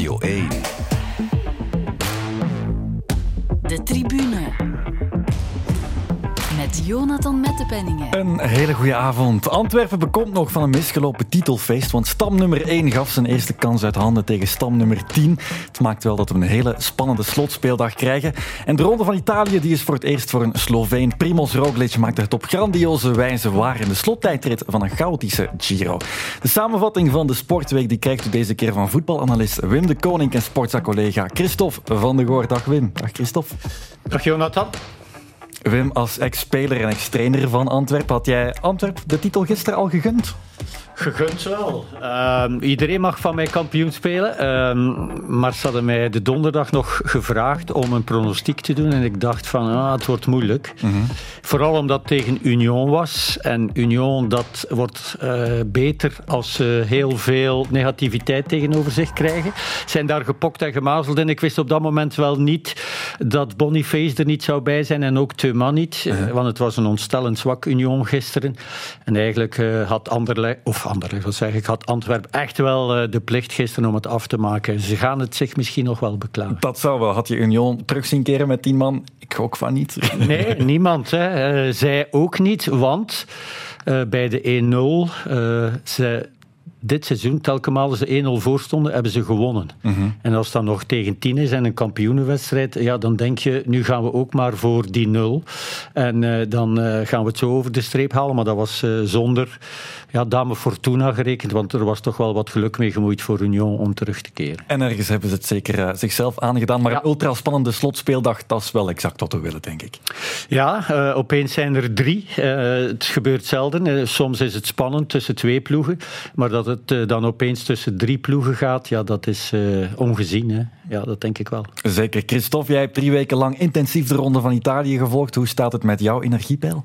Radio 1. De tribune. Met Jonathan Mettepenningen. Een hele goede avond. Antwerpen bekomt nog van een misgelopen titelfeest, want stam nummer 1 gaf zijn eerste kans uit handen tegen stam nummer 10. Het maakt wel dat we een hele spannende slotspeeldag krijgen. En de Ronde van Italië die is voor het eerst voor een Sloveen. Primoz Roglic maakte het op grandioze wijze waar in de slottijdrit van een chaotische Giro. De samenvatting van de Sportweek die krijgt u deze keer van voetbalanalist Wim de Koning en sportza-collega Christophe van de Goor. Dag Wim. Dag Christophe. Dag Jonathan. Wim, als ex-speler en ex-trainer van Antwerpen, had jij Antwerpen de titel gisteren al gegund? Gegund wel. Ehm, iedereen mag van mij kampioen spelen. Ehm, maar ze hadden mij de donderdag nog gevraagd om een pronostiek te doen. En ik dacht van, ah, het wordt moeilijk. Mhm. Vooral omdat het tegen Union was. En Union, dat wordt uh, beter als ze heel veel negativiteit tegenover zich krijgen. Zijn daar gepokt en gemazeld. En ik wist op dat moment wel niet dat Boniface er niet zou bij zijn. En ook Theumann niet. Uh Want het was een ontstellend zwak Union gisteren. En eigenlijk uh, had Anderlecht... Of Anderlecht, wat zeg ik, had Antwerpen echt wel uh, de plicht gisteren om het af te maken. Ze gaan het zich misschien nog wel beklagen. Dat zou wel. Had je Union terug zien keren met tien man? Ik ook van niet. Nee, niemand. Hè. Uh, zij ook niet, want uh, bij de 1-0... ze dit seizoen, telkens ze 1-0 voorstonden, hebben ze gewonnen. Mm -hmm. En als dat nog tegen 10 is en een kampioenenwedstrijd, ja, dan denk je, nu gaan we ook maar voor die 0. En uh, dan uh, gaan we het zo over de streep halen. Maar dat was uh, zonder ja, Dame Fortuna gerekend, want er was toch wel wat geluk mee gemoeid voor Union om terug te keren. En ergens hebben ze het zeker zichzelf aangedaan. Maar ja. een ultra spannende slotspeeldag, dat is wel exact wat we willen, denk ik. Ja, opeens zijn er drie. het gebeurt zelden. soms is het spannend tussen twee ploegen. Maar dat het dan opeens tussen drie ploegen gaat, ja, dat is ongezien. Hè? Ja, dat denk ik wel. Zeker. Christophe, jij hebt drie weken lang intensief de Ronde van Italië gevolgd. Hoe staat het met jouw energiepeil?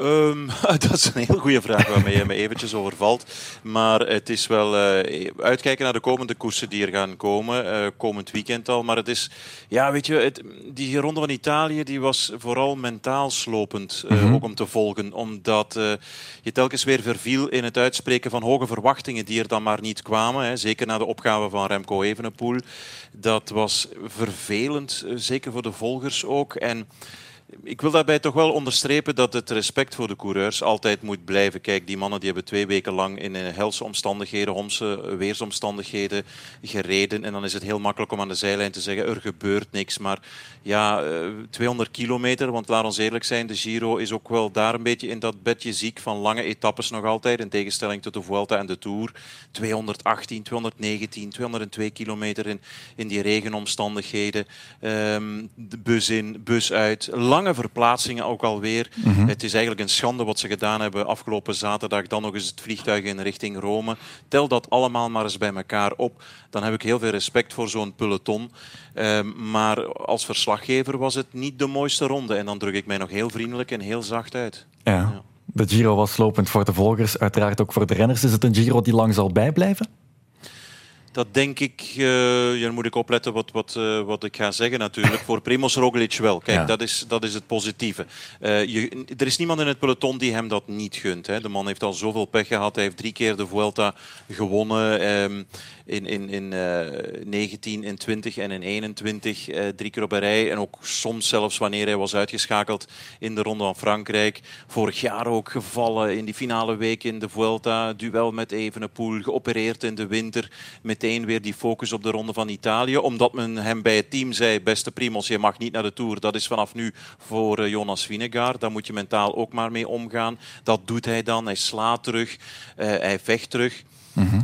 Um, dat is een heel goede vraag waarmee je me eventjes overvalt. Maar het is wel uh, uitkijken naar de komende koersen die er gaan komen. Uh, komend weekend al. Maar het is, ja, weet je, het, die ronde van Italië die was vooral mentaal slopend. Uh, mm-hmm. Ook om te volgen. Omdat je telkens weer verviel in het uitspreken van hoge verwachtingen die er dan maar niet kwamen. Hè. Zeker na de opgave van Remco Evenepoel. Dat was vervelend, zeker voor de volgers ook. En ik wil daarbij toch wel onderstrepen dat het respect voor de coureurs altijd moet blijven. Kijk, die mannen die hebben twee weken lang in helse omstandigheden, homse weersomstandigheden gereden. En dan is het heel makkelijk om aan de zijlijn te zeggen, er gebeurt niks. Maar ja, 200 kilometer, want laat ons eerlijk zijn, de Giro is ook wel daar een beetje in dat bedje ziek van lange etappes nog altijd. In tegenstelling tot de Vuelta en de Tour. 218, 219, 202 kilometer in, in die regenomstandigheden. Um, de bus in, bus uit. Lang lange verplaatsingen ook alweer. Mm -hmm. Het is eigenlijk een schande wat ze gedaan hebben afgelopen zaterdag. Dan nog eens het vliegtuig in richting Rome. Tel dat allemaal maar eens bij elkaar op. Dan heb ik heel veel respect voor zo'n peloton. Uh, maar als verslaggever was het niet de mooiste ronde. En dan druk ik mij nog heel vriendelijk en heel zacht uit. Ja. ja. De Giro was lopend voor de volgers, uiteraard ook voor de renners. Is het een Giro die lang zal bijblijven? Dat denk ik, uh, ja, moet ik opletten wat, wat, uh, wat ik ga zeggen natuurlijk. Voor Primoz Roglic wel. Kijk, ja. dat, is, dat is het positieve. Uh, je, er is niemand in het peloton die hem dat niet gunt. Hè. De man heeft al zoveel pech gehad. Hij heeft drie keer de Vuelta gewonnen. Um, in, in, in uh, 19, in 20 en in 21. Uh, drie keer op een rij. En ook soms zelfs wanneer hij was uitgeschakeld in de Ronde van Frankrijk. Vorig jaar ook gevallen in die finale week in de Vuelta. Duel met Evenepoel. Geopereerd in de winter. Meteen weer die focus op de Ronde van Italië. Omdat men hem bij het team zei, beste Primos, je mag niet naar de Tour. Dat is vanaf nu voor uh, Jonas Vingegaard. Daar moet je mentaal ook maar mee omgaan. Dat doet hij dan. Hij slaat terug. Uh, hij vecht terug.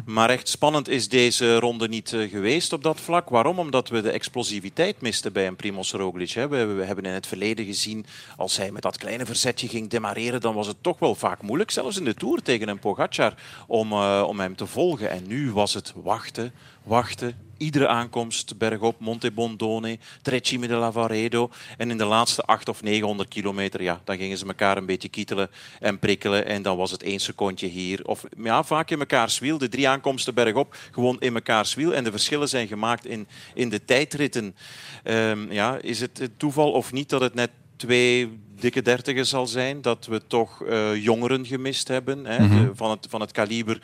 Maar echt spannend is deze ronde niet uh, geweest op dat vlak. Waarom? Omdat we de explosiviteit misten bij een Primoz Roglic. We, we, hebben in het verleden gezien, als hij met dat kleine verzetje ging demareren, dan was het toch wel vaak moeilijk, zelfs in de Tour tegen een Pogacar, om, uh, om hem te volgen. En nu was het wachten, wachten, iedere aankomst bergop, Monte Bondone, Trecime de Lavaredo. En in de laatste 8 of 900 kilometer, ja, dan gingen ze elkaar een beetje kietelen en prikkelen. En dan was het één secondje hier. Of ja, vaak in mekaars wiel. De drie aankomsten bergop, gewoon in mekaars wiel. En de verschillen zijn gemaakt in, in de tijdritten. Um, ja, is het toeval of niet dat het net twee dikke dertiger zal zijn. Dat we toch uh, jongeren gemist hebben. Hè, de, van, het, van het kaliber.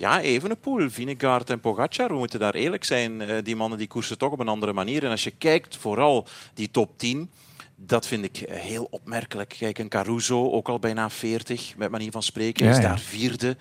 Ja, Evenepoel, Vinegaard en Pogacar. We moeten daar eerlijk zijn. Uh, die mannen die koersen toch op een andere manier. En als je kijkt, vooral die top 10. Dat vind ik heel opmerkelijk. Kijk, een Caruso, ook al bijna 40, met manier van spreken, is daar vierde.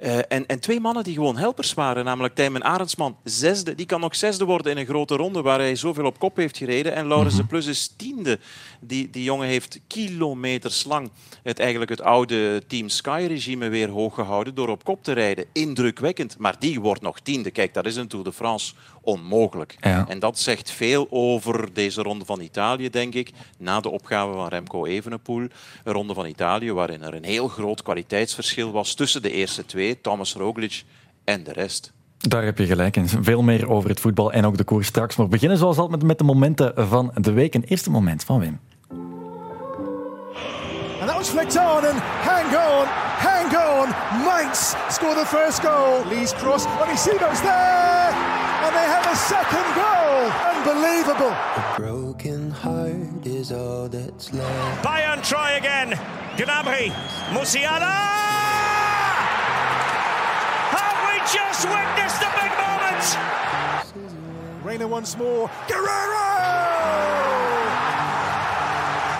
Uh, en, en, twee mannen die gewoon helpers waren, namelijk Tijmen Arendsman, zesde. Die kan nog zesde worden in een grote ronde waar hij zoveel op kop heeft gereden. En Laurens mm -hmm. de Plus is tiende. Die, die jongen heeft kilometers lang het, eigenlijk het oude Team Sky-regime weer hoog gehouden door op kop te rijden. Indrukwekkend. Maar die wordt nog tiende. Kijk, dat is een Tour de France onmogelijk. Ja. En dat zegt veel over deze ronde van Italië, denk ik. Na de opgave van Remco Evenepoel. Een ronde van Italië waarin er een heel groot kwaliteitsverschil was tussen de eerste twee, Thomas Roglic en de rest. Daar heb je gelijk in. Veel meer over het voetbal en ook de koers straks. Maar we beginnen zoals altijd met de momenten van de week. Een eerste moment van Wim. And that was flicked on and hang on, hang on. Mainz score the first goal. Lee's cross, Onisido's there, and they have a second goal. Unbelievable. A is all that's left. Bayern try again. Gnabry, Musiala. Have we just witnessed a big moment? Reina once more. Guerrero!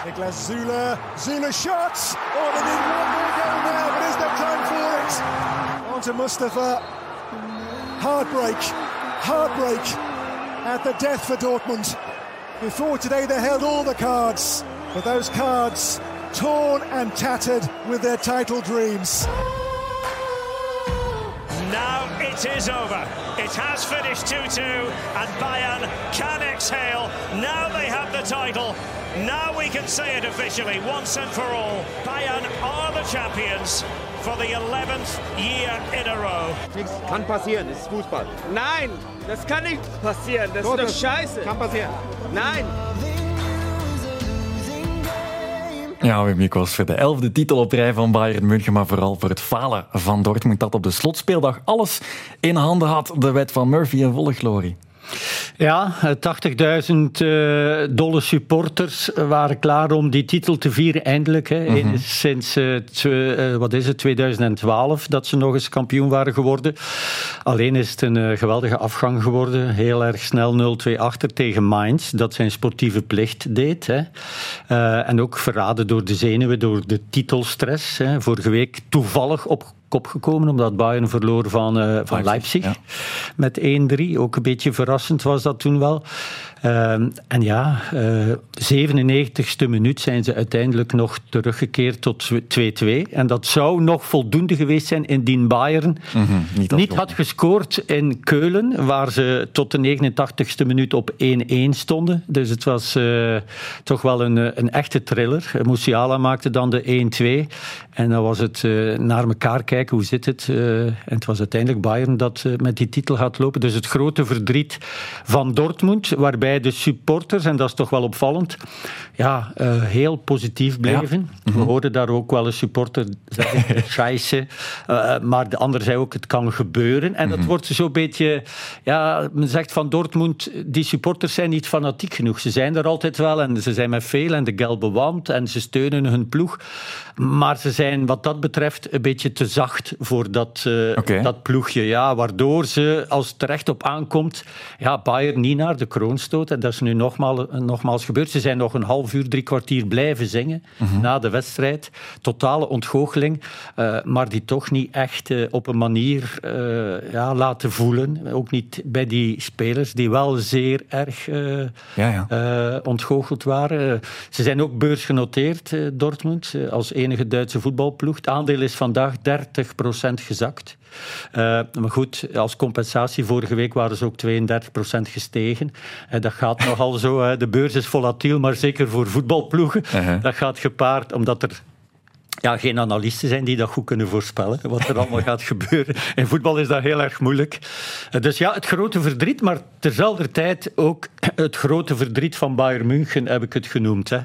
Niklas Zula. Zula shots. Oh, they need one more goal now, but is there time for it? On to Mustafa. Heartbreak. Heartbreak at the death for Dortmund. Before today, they held all the cards, but those cards torn and tattered with their title dreams. Now it is over. It has finished 2 2, and Bayern can exhale. Now they have the title. Now we can say it officially, once and for all. Bayern are the champions for the 11th year in a row. Nichts kann passieren, das ist Fußball. Nein, das kann nicht passieren, das ist doch scheiße. Kann passieren. Nein. Ja, Wim, ik was voor de elfde titel op rij van Bayern München, maar vooral voor het falen van Dortmund dat op de slotspeeldag alles in handen had. De wet van Murphy in volle glorie. Ja, 80.000 uh, dolle supporters waren klaar om die titel te vieren, eindelijk. Hè. Mm -hmm. Sinds uh, uh, wat is het, 2012 dat ze nog eens kampioen waren geworden. Alleen is het een geweldige afgang geworden. Heel erg snel 0-2 achter tegen Mainz, dat zijn sportieve plicht deed. Hè. en ook verraden door de zenuwen, door de titelstress. Hè. Vorige week toevallig op kop gekomen, omdat Bayern verloor van, uh, van Leipzig. Ja. Met 1-3. Ook een beetje verrassend was dat toen wel. Uh, en ja, uh, 97ste minuut zijn ze uiteindelijk nog teruggekeerd tot 2-2. En dat zou nog voldoende geweest zijn indien Bayern mm -hmm, niet, niet had gescoord in Keulen, waar ze tot de 89ste minuut op 1-1 stonden. Dus het was uh, toch wel een, een echte thriller. Musiala maakte dan de 1-2. En dan was het uh, naar elkaar kijken, hoe zit het? Uh, en het was uiteindelijk Bayern dat met die titel gaat lopen. Dus het grote verdriet van Dortmund, waarbij de supporters, en dat is toch wel opvallend, ja, heel positief bleven. Ja. Mm -hmm. We hoorden daar ook wel een supporter zeggen, scheisse. maar de ander zei ook, het kan gebeuren. En dat mm -hmm. wordt zo'n beetje, ja, men zegt van Dortmund, die supporters zijn niet fanatiek genoeg. Ze zijn er altijd wel en ze zijn met veel en de gelbe wand en ze steunen hun ploeg. Maar ze zijn wat dat betreft een beetje te zacht voor dat, uh, okay. dat ploegje. Ja, waardoor ze, als het terecht op aankomt, ja, Bayern niet naar de kroon stoot. En dat is nu nogmaals, nogmaals gebeurd. Ze zijn nog een half uur, drie kwartier blijven zingen mm -hmm. na de wedstrijd. Totale ontgoocheling, uh, maar die toch niet echt uh, op een manier ja, laten voelen. Ook niet bij die spelers, die wel zeer erg ja, ja. ontgoocheld waren. ze zijn ook beursgenoteerd, Dortmund, als enige Duitse voetbalploeg. Het aandeel is vandaag 30% gezakt. Uh, maar goed, als compensatie, vorige week waren ze ook 32% gestegen. Uh, dat gaat nogal zo. De beurs is volatiel, maar zeker voor voetbalploegen. -huh. Dat gaat gepaard omdat er ja, geen analisten zijn die dat goed kunnen voorspellen, wat er allemaal gaat gebeuren. In voetbal is dat heel erg moeilijk. Dus ja, het grote verdriet, maar terzelfde tijd ook het grote verdriet van Bayern München heb ik het genoemd. Hè.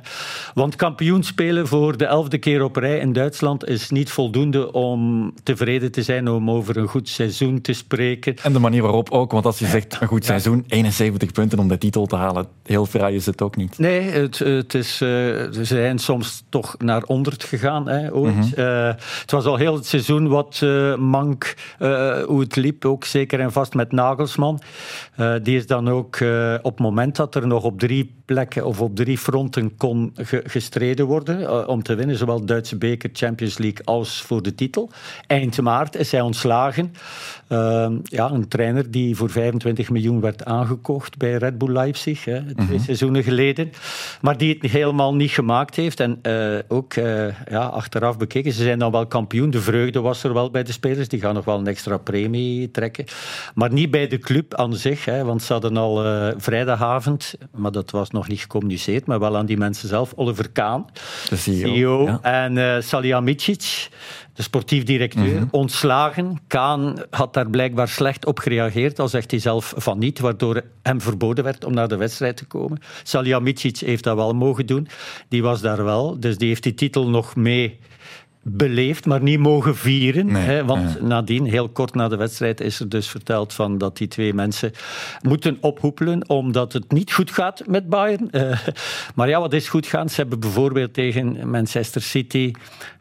Want kampioen spelen voor de elfde keer op rij in Duitsland is niet voldoende om tevreden te zijn om over een goed seizoen te spreken. En de manier waarop ook, want als je zegt een goed seizoen, 71 punten om de titel te halen, heel fraai is het ook niet. Nee, het, het is, uh, ze zijn soms toch naar ondert gegaan hè, ooit. Mm -hmm. uh, het was al heel het seizoen wat uh, mank, hoe het liep, ook zeker en vast met Nagelsman. die is dan ook op het moment dat er nog op drie plekken of op drie fronten kon ge gestreden worden om te winnen, zowel Duitse beker, Champions League als voor de titel. Eind maart is hij ontslagen. ja, een trainer die voor 25 miljoen werd aangekocht bij Red Bull Leipzig, hè, twee mm -hmm. seizoenen geleden. Maar die het helemaal niet gemaakt heeft. En uh, ook uh, ja, achteraf bekeken, ze zijn dan wel kampioen. De vreugde was er wel bij de spelers. Die gaan nog wel een extra premie trekken. Maar niet bij de club aan zich. Hè, want ze hadden al uh, maar dat was nog niet gecommuniceerd, maar wel aan die mensen zelf, Oliver Kaan, de CEO, CEO ja. en uh, Salihamidzic, de sportief directeur, mm -hmm. ontslagen. Kaan had daar blijkbaar slecht op gereageerd, al zegt hij zelf van niet, waardoor hem verboden werd om naar de wedstrijd te komen. Salihamidzic heeft dat wel mogen doen. Die was daar wel, dus die heeft die titel nog mee beleefd, maar niet mogen vieren. Nee, hè, want ja. nadien, heel kort na de wedstrijd, is er dus verteld van dat die twee mensen moeten ophoepelen omdat het niet goed gaat met Bayern. Uh, maar ja, wat is goed gaan? Ze hebben bijvoorbeeld tegen Manchester City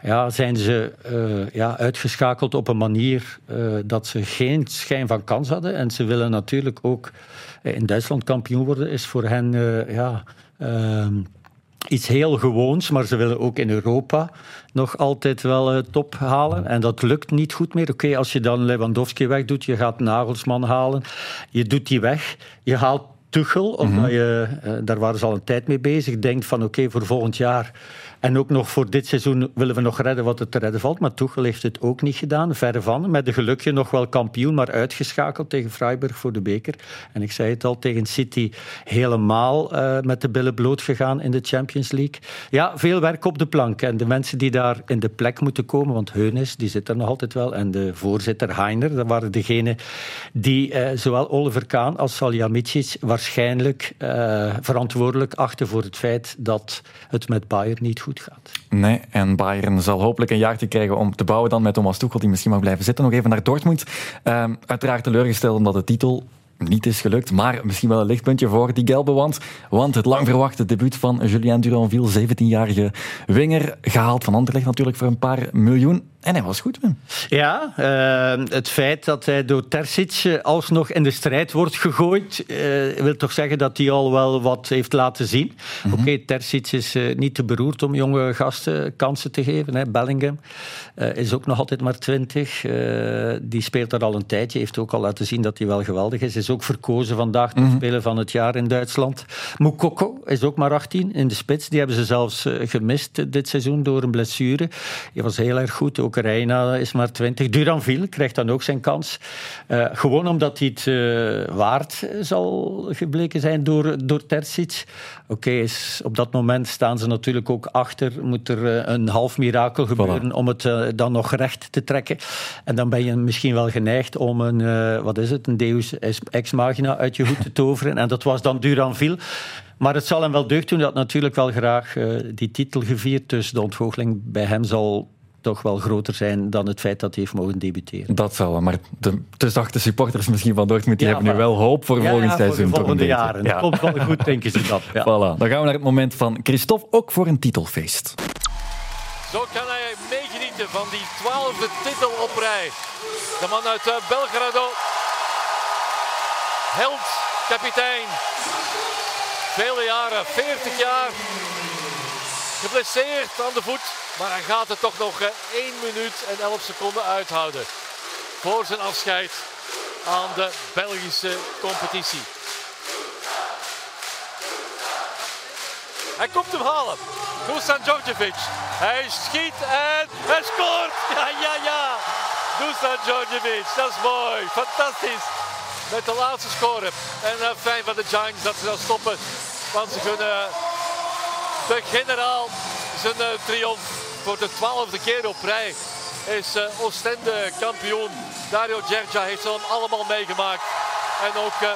ja, zijn ze uh, ja, uitgeschakeld op een manier uh, dat ze geen schijn van kans hadden. En ze willen natuurlijk ook in Duitsland kampioen worden, is voor hen ja iets heel gewoons, maar ze willen ook in Europa nog altijd wel uh, top halen. En dat lukt niet goed meer. Oké, okay, als je dan Lewandowski wegdoet, je gaat Nagelsman halen, je doet die weg, je haalt Tuchel, omdat -hmm. je, uh, daar waren ze al een tijd mee bezig, denkt van oké, okay, voor volgend jaar en ook nog voor dit seizoen willen we nog redden wat er te redden valt. Maar Tuchel heeft het ook niet gedaan, verre van. Met de gelukje nog wel kampioen, maar uitgeschakeld tegen Freiburg voor de beker. En ik zei het al, tegen City helemaal uh, met de billen bloot gegaan in de Champions League. Ja, veel werk op de plank. En de mensen die daar in de plek moeten komen, want Heunis, die zit er nog altijd wel. En de voorzitter Heiner, dat waren degenen die uh, zowel Oliver Kaan als Salihamidzic waarschijnlijk uh, verantwoordelijk achten voor het feit dat het met Bayern niet goed gaat. Nee, en Bayern zal hopelijk een jaartje krijgen om te bouwen dan met Thomas Tuchel, die misschien mag blijven zitten. Nog even naar Dortmund. Uh, uiteraard teleurgesteld omdat de titel niet is gelukt, maar misschien wel een lichtpuntje voor die Gelbewand. Want het lang verwachte debuut van Julien Duranville, 17-jarige winger, gehaald van Anderlecht natuurlijk voor een paar miljoen. En hij was goed, man. Ja, uh, het feit dat hij door Terzic alsnog in de strijd wordt gegooid, uh, wil toch zeggen dat hij al wel wat heeft laten zien. Mm -hmm. Oké, okay, Terzic is uh, niet te beroerd om jonge gasten kansen te geven. Hè. Bellingham is ook nog altijd maar 20. die speelt er al een tijdje, heeft ook al laten zien dat hij wel geweldig is. Is ook verkozen vandaag tot mm -hmm. speler van het jaar in Duitsland. Moukoko is ook maar 18 in de spits. Die hebben ze zelfs gemist dit seizoen door een blessure. Die was heel erg goed. Ook Reina is maar 20. Duranville krijgt dan ook zijn kans. Uh, gewoon omdat hij het uh, waard zal gebleken zijn door, door Terzic. Oké, okay, op dat moment staan ze natuurlijk ook achter. Moet er uh, een half mirakel gebeuren voilà. om het dan nog recht te trekken. En dan ben je misschien wel geneigd om een, wat is het, een deus ex machina uit je hoed te toveren. En dat was dan Duranville. Maar het zal hem wel deugd doen. Had natuurlijk wel graag die titel gevierd. Dus de ontgoocheling bij hem zal toch wel groter zijn dan het feit dat hij heeft mogen debuteren. Dat zal wel, maar de te zachte supporters misschien van Dortmund, die ja, hebben nu wel hoop voor ja, volgend ja, seizoen. Voor de volgende jaren. Ja. Dat komt wel goed, denken ze dat. Ja. Voilà, dan gaan we naar het moment van Christophe, ook voor een titelfeest. Zo kan hij meegenieten van die twaalfde titel op rij. De man uit uh, Belgrado. Held, kapitein. Vele jaren, 40 jaar. Geblesseerd aan de voet. Maar hij gaat het toch nog 1 minuut en 11 seconden uithouden. Voor zijn afscheid aan de Belgische competitie. Hij komt hem halen. Dusan Djordjevic. Hij schiet en hij scoort. Ja, ja, ja. Dusan Djordjevic. Dat is mooi. Fantastisch. Met de laatste score. En uh, fijn van de Giants dat ze dan stoppen. Want ze kunnen de generaal zijn uh, triomf voor de twaalfde keer op rij is uh, Oostende kampioen. Dario Gergia heeft ze allemaal meegemaakt. En ook uh,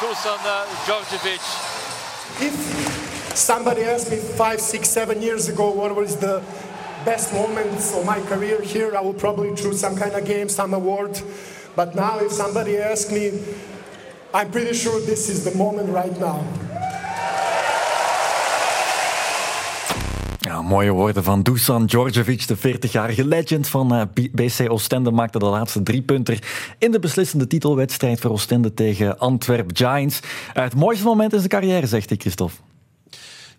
Dusan uh, Djordjevic. if somebody asked me five, six, seven years ago what was the best moments of my career here, I would probably choose some kind of game, some award. But now, if somebody asks me, I'm pretty sure this is the moment right now. Mooie woorden van Dusan Djordjevic, de 40-jarige legend van uh, BC Oostende, maakte de laatste drie punten in de beslissende titelwedstrijd voor Oostende tegen Antwerp Giants. Het mooiste moment in zijn carrière, zegt hij, Christophe.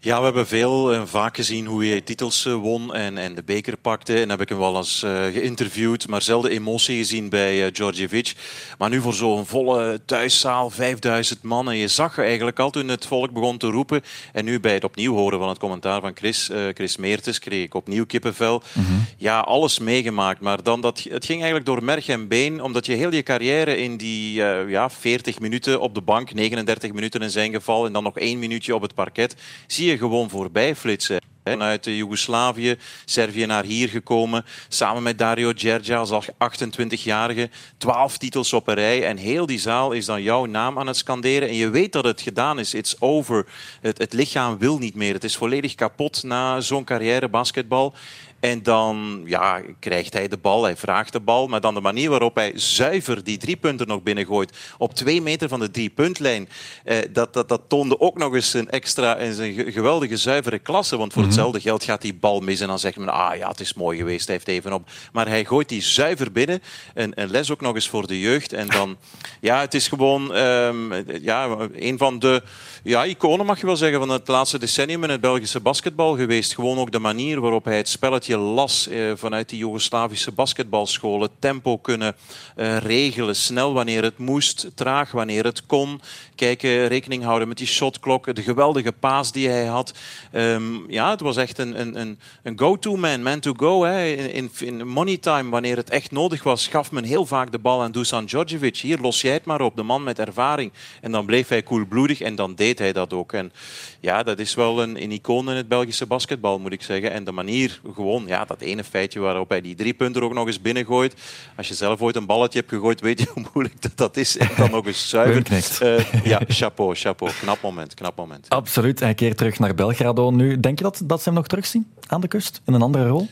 Ja, we hebben veel en vaak gezien hoe hij titels eh, won en, en de beker pakte. En heb ik hem wel eens uh, geïnterviewd, maar zelden emotie gezien bij uh, Djordjevic. Maar nu voor zo'n volle thuiszaal, 5000 man. En je zag eigenlijk al toen het volk begon te roepen. En nu bij het opnieuw horen van het commentaar van Chris, uh, Chris Meertens kreeg ik opnieuw kippenvel. Mm -hmm. Ja, alles meegemaakt. Maar dan dat, het ging eigenlijk door merg en been, omdat je heel je carrière in die ja, 40 minuten op de bank, 39 minuten in zijn geval, en dan nog één minuutje op het parket, zie je gewoon voorbij flitsen. Vanuit Joegoslavië, Servië naar hier gekomen. Samen met Dario Gergia als 28-jarige. 12 titels op een rij. En heel die zaal is dan jouw naam aan het scanderen. En je weet dat het gedaan is. It's over. Het, het lichaam wil niet meer. Het is volledig kapot na zo'n carrière basketbal. En dan ja, krijgt hij de bal, hij vraagt de bal. Maar dan de manier waarop hij zuiver die drie punten nog binnengooit. Op twee meter van de driepuntlijn. Eh, dat, dat, dat toonde ook nog eens een extra en zijn geweldige zuivere klasse. Want voor hetzelfde geld gaat die bal mis. En dan zegt men, ah ja, het is mooi geweest, hij heeft even op. Maar hij gooit die zuiver binnen. Een, een les ook nog eens voor de jeugd. En dan, ja, het is gewoon um, ja, een van de ja, iconen, mag je wel zeggen, van het laatste decennium in het Belgische basketbal geweest. Gewoon ook de manier waarop hij het spelletje las eh, vanuit die Joegoslavische basketbalscholen. Tempo kunnen eh, regelen, snel wanneer het moest, traag wanneer het kon. Kijken, rekening houden met die shotklok, de geweldige paas die hij had. Um, ja, het was echt een, een, een go-to man, man to go. Hè. In, in, money time, wanneer het echt nodig was, gaf men heel vaak de bal aan Dusan Djordjevic. Hier, los jij het maar op, de man met ervaring. En dan bleef hij koelbloedig en dan deed hij dat ook. En ja, dat is wel een, een icoon in het Belgische basketbal, moet ik zeggen. En de manier, gewoon, ja, dat ene feitje waarop hij die drie punten ook nog eens binnengooit. Als je zelf ooit een balletje hebt gegooid, weet je hoe moeilijk dat, dat is. En dan nog eens zuiver. Uh, ja, chapeau, chapeau. Knap moment, knap moment. Absoluut. Hij keert terug naar Belgrado nu. Denk je dat, dat ze hem nog terugzien aan de kust, in een andere rol?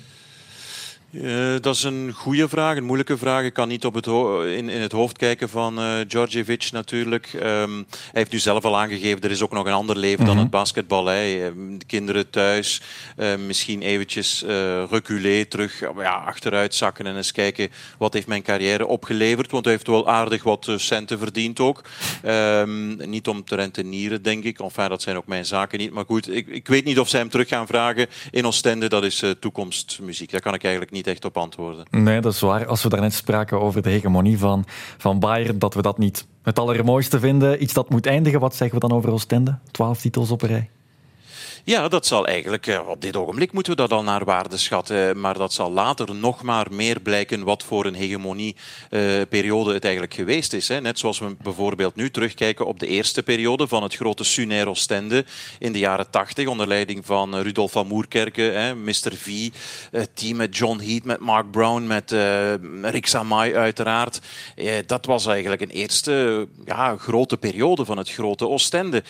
Uh, dat is een goede vraag, een moeilijke vraag. Ik kan niet op het in, in, het hoofd kijken van uh, Djordjevic natuurlijk. Um, hij heeft nu zelf al aangegeven, er is ook nog een ander leven mm -hmm. dan het basketbal. Hè. De kinderen thuis, uh, misschien eventjes reculer, terug ja, achteruit zakken en eens kijken wat heeft mijn carrière opgeleverd. Want hij heeft wel aardig wat centen verdiend ook. Um, niet om te rentenieren, denk ik. Enfin, dat zijn ook mijn zaken niet. Maar goed, ik, ik weet niet of zij hem terug gaan vragen in Oostende. Dat is toekomstmuziek. Daar kan ik eigenlijk niet echt op antwoorden. Nee, dat is waar. Als we daarnet spraken over de hegemonie van, van Bayern, dat we dat niet het allermooiste vinden, iets dat moet eindigen, wat zeggen we dan over Oostende? Twaalf titels op een rij. Ja, dat zal eigenlijk, op dit ogenblik moeten we dat al naar waarde schatten, maar dat zal later nog maar meer blijken wat voor een hegemonieperiode het eigenlijk geweest is. Net zoals we bijvoorbeeld nu terugkijken op de eerste periode van het grote Sunair Oostende in de jaren 80 onder leiding van Rudolf van Moerkerken, Mr. V, het team met John Heat, met Mark Brown, met Rick Samai uiteraard. Dat was eigenlijk een eerste ja, grote periode van het grote Oostende.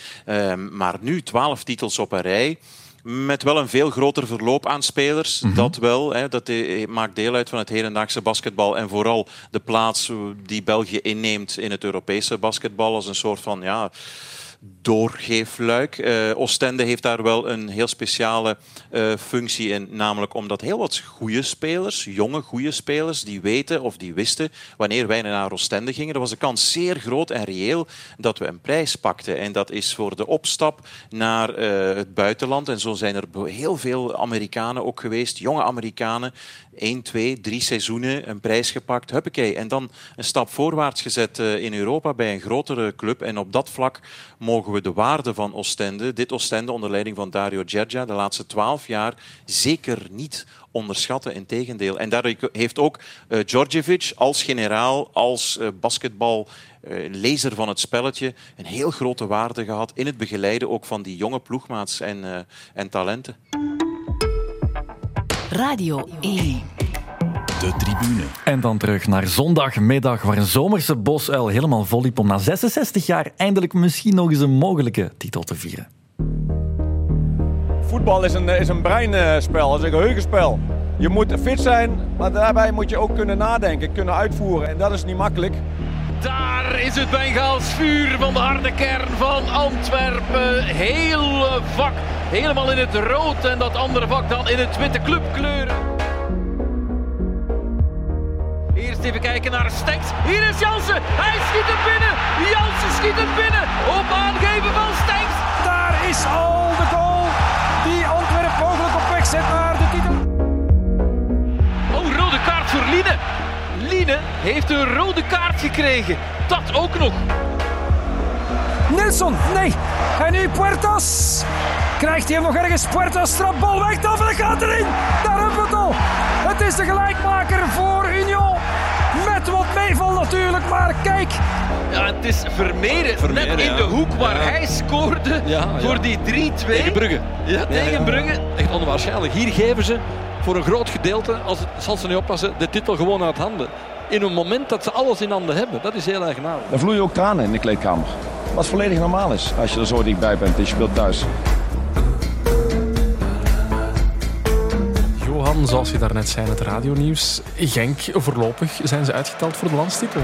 Maar nu twaalf titels op een rij met wel een veel groter verloop aan spelers. Mm -hmm. Dat wel. Hè, dat maakt deel uit van het hedendaagse basketbal. En vooral de plaats die België inneemt in het Europese basketbal. Als een soort van ja, doorgeefluik. Uh, Oostende heeft daar wel een heel speciale uh, functie in. Namelijk omdat heel wat goede spelers, jonge goede spelers, die weten of die wisten wanneer wij naar Oostende gingen. Er was de kans zeer groot en reëel dat we een prijs pakten. En dat is voor de opstap naar uh, het buitenland. En zo zijn er heel veel Amerikanen ook geweest, jonge Amerikanen. 1, 2, 3 seizoenen een prijs gepakt. Huppakee. En dan een stap voorwaarts gezet in Europa bij een grotere club. En op dat vlak mogen we de waarde van Oostende, dit Oostende onder leiding van Dario Gergia, de laatste twaalf jaar zeker niet onderschatten. Integendeel. En daar heeft ook uh, als generaal, als uh, basketbal uh, lezer van het spelletje een heel grote waarde gehad in het begeleiden ook van die jonge ploegmaats en, en talenten. Radio 1. De tribune. En dan terug naar zondagmiddag, waar een zomerse bosuil helemaal vol liep om na 66 jaar eindelijk misschien nog eens een mogelijke titel te vieren. Voetbal is een, is een breinspel, is een geheugenspel. Je moet fit zijn, maar daarbij moet je ook kunnen nadenken, kunnen uitvoeren. En dat is niet makkelijk. Daar is het Bengaals vuur van de harde kern van Antwerpen. Heel vak, helemaal in het rood en dat andere vak dan in het witte clubkleuren. Eerst even kijken naar Stenks. Hier is Jansen. Hij schiet het binnen. Jansen schiet het binnen. Op aangeven van Stenks. Daar is al de goal die Antwerpen mogelijk op weg zet naar de titel. Oh, rode kaart voor Line. Line heeft een rode kaart gekregen. Dat ook nog. Nelson, nee. En nu Puertas. Krijgt hij hem nog ergens? Puertas trapt bal weg. Dan gaat erin. Daar hebben we het al. Het is de gelijkmaker voor Union. Met wat meeval natuurlijk, maar kijk. Ja, het is Vermeeren, net in de hoek waar hij scoorde voor die 3-2. Tegen Brugge. Ja, tegen Brugge. Echt onwaarschijnlijk. Hier geven ze voor een groot gedeelte, als het, zal ze niet oppassen, de titel gewoon uit handen. In een moment dat ze alles in handen hebben. Dat is heel eigenaardig. Dan vloeien ook tranen in de kleedkamer. Wat volledig normaal is als je er zo dichtbij bent en je speelt thuis. Zoals je daarnet zei in het radionieuws, Genk, voorlopig zijn ze uitgeteld voor de landstitel.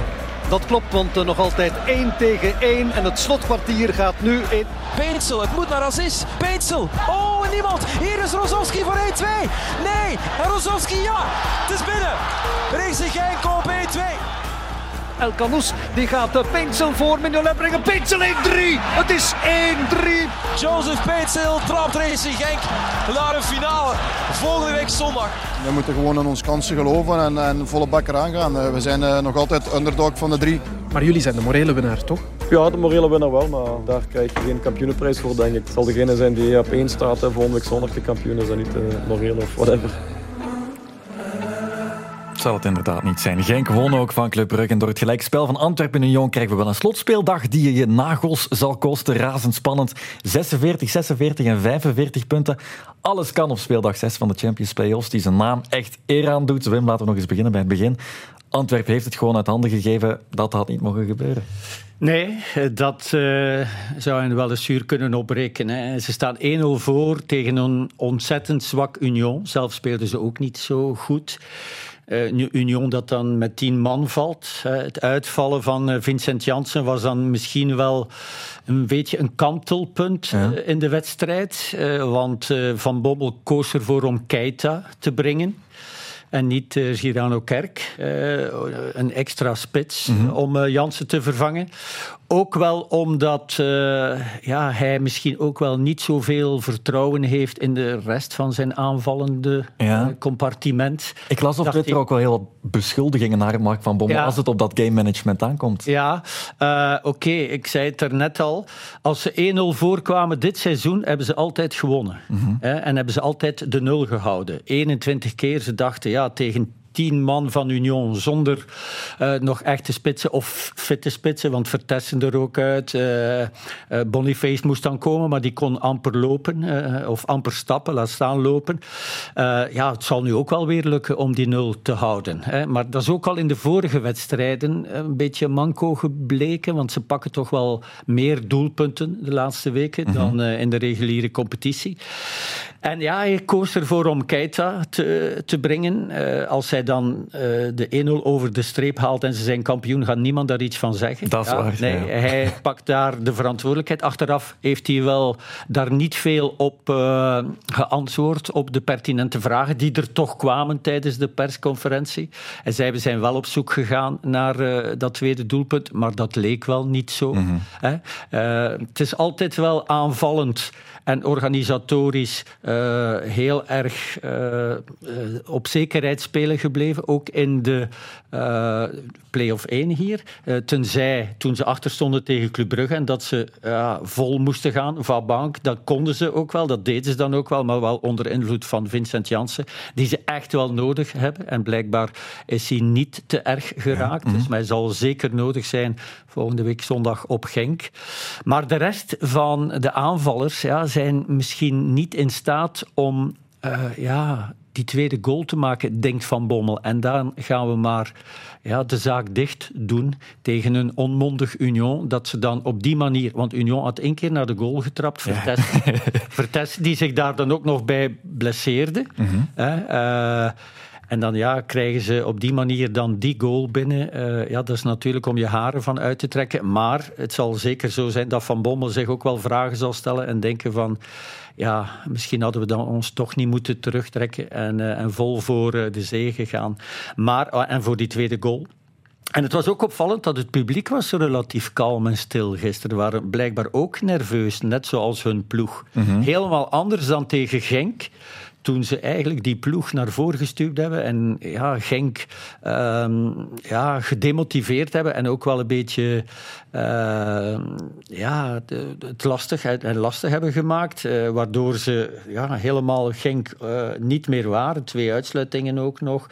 Dat klopt, want uh, nog altijd 1 tegen 1 en het slotkwartier gaat nu in. Peetsel, het moet naar Aziz. Peetsel, oh en niemand. Hier is Rozowski voor 1-2. Nee, en Rozowski, ja, het is binnen. Racing Genk op 1-2. El Canous die gaat de Peensel voor Mignolet brengen. Peensel 1-3. Het is 1-3. Joseph Peensel trapt Racing Genk naar een finale volgende week zondag. We moeten gewoon in onze kansen geloven en, en volle bak eraan gaan. We zijn uh, nog altijd underdog van de drie. Maar jullie zijn de morele winnaar, toch? Ja, de morele winnaar wel, maar daar krijg je geen kampioenenprijs voor, denk ik. Het zal degene zijn die op één staat en volgende week zondag de kampioen is en niet de morele of whatever zal het inderdaad niet zijn. Genk won ook van Club Brugge. En door het gelijkspel van Antwerpen en Union krijgen we wel een slotspeeldag die je je nagels zal kosten. Razendspannend. 46, 46 en 45 punten. Alles kan op speeldag 6 van de Champions Playoffs. Die zijn naam echt eer aan doet. Wim, laten we nog eens beginnen bij het begin. Antwerpen heeft het gewoon uit handen gegeven. Dat had niet mogen gebeuren. Nee, dat uh, zou je wel eens zuur kunnen oprekenen. Ze staan 1-0 voor tegen een ontzettend zwak Union. Zelf speelden ze ook niet zo goed. Uh, Union dat dan met tien man valt. Uh, het uitvallen van uh, Vincent Janssen was dan misschien wel een beetje een kantelpunt ja. in de wedstrijd. want Van Bommel koos ervoor om Keita te brengen en niet uh, Girano Kerk. Uh, een extra spits mm -hmm. om uh, Jansen te vervangen. Ook wel omdat ja, hij misschien ook wel niet zoveel vertrouwen heeft in de rest van zijn aanvallende ja. compartiment. Ik las op Twitter hij... ook wel heel wat beschuldigingen naar Mark van Bommel ja. als het op dat game management aankomt. Ja, oké, okay, ik zei het er net al. Als ze 1-0 voorkwamen dit seizoen, hebben ze altijd gewonnen. Mm -hmm. en hebben ze altijd de nul gehouden. 21 keer ze dachten, ja, tegen tien man van Union zonder uh, nog echte spitsen of fitte spitsen, want Vertessen er ook uit. Uh, Boniface moest dan komen, maar die kon amper lopen of amper stappen, laat staan lopen. ja, het zal nu ook wel weer lukken om die nul te houden. Hè. Maar dat is ook al in de vorige wedstrijden een beetje manco gebleken, want ze pakken toch wel meer doelpunten de laatste weken mm-hmm. dan in de reguliere competitie. En ja, hij koos ervoor om Keita te, te brengen. Uh, als hij dan uh, de 1-0 over de streep haalt en ze zijn kampioen, gaat niemand daar iets van zeggen. Dat is ja, waar. Nee, ja. hij pakt daar de verantwoordelijkheid. Achteraf heeft hij wel daar niet veel op uh, geantwoord, op de pertinente vragen die er toch kwamen tijdens de persconferentie. Hij zei, we zijn wel op zoek gegaan naar dat tweede doelpunt, maar dat leek wel niet zo. Hè? het is altijd wel aanvallend en organisatorisch uh, heel erg uh, uh, op zekerheid spelen gebleven. Ook in de play-off 1 hier. tenzij toen ze achter stonden tegen Club Brugge en dat ze vol moesten gaan van bank. Dat konden ze ook wel, dat deden ze dan ook wel, maar wel onder invloed van Vincent Janssen, die ze echt wel nodig hebben. En blijkbaar is hij niet te erg geraakt. Ja. Dus hij zal zeker nodig zijn volgende week zondag op Genk. Maar de rest van de aanvallers ja, zijn misschien niet in staat om eh, ja, die tweede goal te maken, denkt Van Bommel. En dan gaan we maar ja, de zaak dicht doen tegen een onmondig Union. Dat ze dan op die manier... Want Union had één keer naar de goal getrapt. Vertes, Vertes die zich daar dan ook nog bij blesseerde. Hè, eh, en dan ja, krijgen ze op die manier dan die goal binnen. Eh, ja, dat is natuurlijk om je haren van uit te trekken. Maar het zal zeker zo zijn dat Van Bommel zich ook wel vragen zal stellen en denken van... Ja, misschien hadden we dan ons toch niet moeten terugtrekken en, eh, en vol voor eh, de zege gaan. Maar, ah, en voor die tweede goal. En het was ook opvallend dat het publiek was relatief kalm en stil gisteren. waren blijkbaar ook nerveus, net zoals hun ploeg. Helemaal anders dan tegen Genk toen ze eigenlijk die ploeg naar voren gestuurd hebben en ja, Genk ehm, ja, gedemotiveerd hebben en ook wel een beetje uh, ja, het lastig, en lastig hebben gemaakt, uh, waardoor ze ja, helemaal Genk uh, niet meer waren. Twee uitsluitingen ook nog.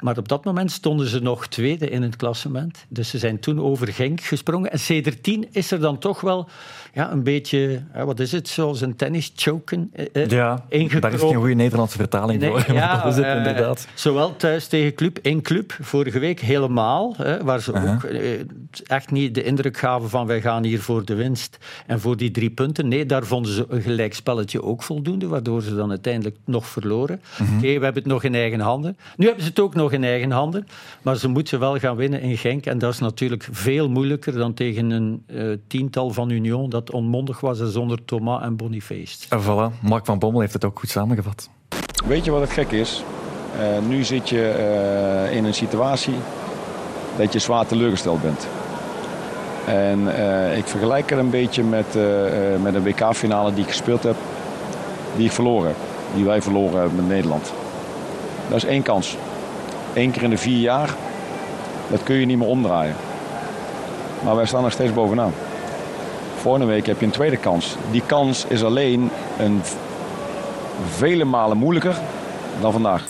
maar op dat moment stonden ze nog tweede in het klassement. Dus ze zijn toen over Genk gesprongen. En CD10 is er dan toch wel ja, een beetje, wat is het, zoals een tennis choken Ja, daar is geen goede Nederlandse vertaling nee, voor. Ja, dat is het inderdaad. Zowel thuis tegen club, in club, vorige week helemaal, waar ze ook echt niet de indruk gaven van wij gaan hier voor de winst en voor die drie punten. Nee, daar vonden ze een gelijkspelletje ook voldoende, waardoor ze dan uiteindelijk nog verloren. Mhm. Oké, we hebben het nog in eigen handen. Nu hebben ze het ook nog in eigen handen, maar ze moeten wel gaan winnen in Genk. En dat is natuurlijk veel moeilijker dan tegen een eh, tiental van Union dat onmondig was en zonder Thomas en Boniface. En voilà, Mark van Bommel heeft het ook goed samengevat. Weet je wat het gek is? Eh, nu zit je eh, in een situatie dat je zwaar teleurgesteld bent. En eh, ik vergelijk het een beetje met, met een WK-finale die ik gespeeld heb, die ik verloren heb. Die wij verloren hebben met Nederland. Dat is één kans. Eén keer in de vier jaar, dat kun je niet meer omdraaien. Maar wij staan nog steeds bovenaan. Vorige week heb je een tweede kans. Die kans is alleen een vele malen moeilijker dan vandaag.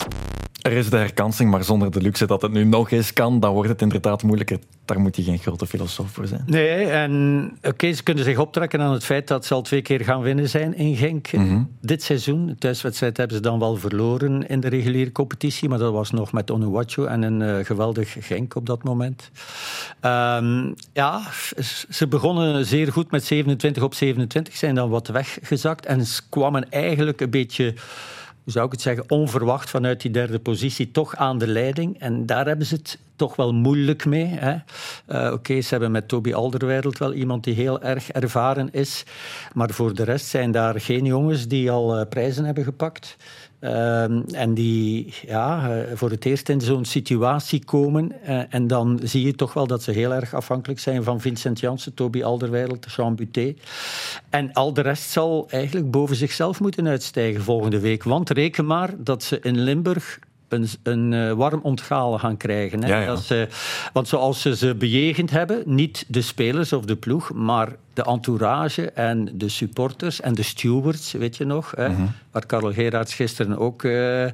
Er is de herkansing, maar zonder de luxe dat het nu nog eens kan, dan wordt het inderdaad moeilijker. Daar moet je geen grote filosoof voor zijn. Nee, en oké, ze kunnen zich optrekken aan het feit dat ze al twee keer gaan winnen zijn in Genk Mhm. dit seizoen. De thuiswedstrijd hebben ze dan wel verloren in de reguliere competitie, maar dat was nog met Onuwachu en een eh, geweldig Genk op dat moment. Ehm, ja, ze begonnen zeer goed met 27 op 27, zijn dan wat weggezakt en ze kwamen eigenlijk een beetje zou ik het zeggen, onverwacht vanuit die derde positie toch aan de leiding. En daar hebben ze het toch wel moeilijk mee. Eh, Oké, ze hebben met Toby Alderweireld wel iemand die heel erg ervaren is. Maar voor de rest zijn daar geen jongens die al eh, prijzen hebben gepakt. Ehm, en die ja, eh, voor het eerst in zo'n situatie komen. Eh, en dan zie je toch wel dat ze heel erg afhankelijk zijn van Vincent Janssen, Toby Alderweireld, Jean Buté. En al de rest zal eigenlijk boven zichzelf moeten uitstijgen volgende week. Want reken maar dat ze in Limburg een, een eh, warm ontgalen gaan krijgen. Hè? Ja, ja. Dat ze, want zoals ze ze bejegend hebben, niet de spelers of de ploeg, maar de entourage en de supporters en de stewards, weet je nog, hè? Mhm. waar Karel Gerards gisteren ook eh,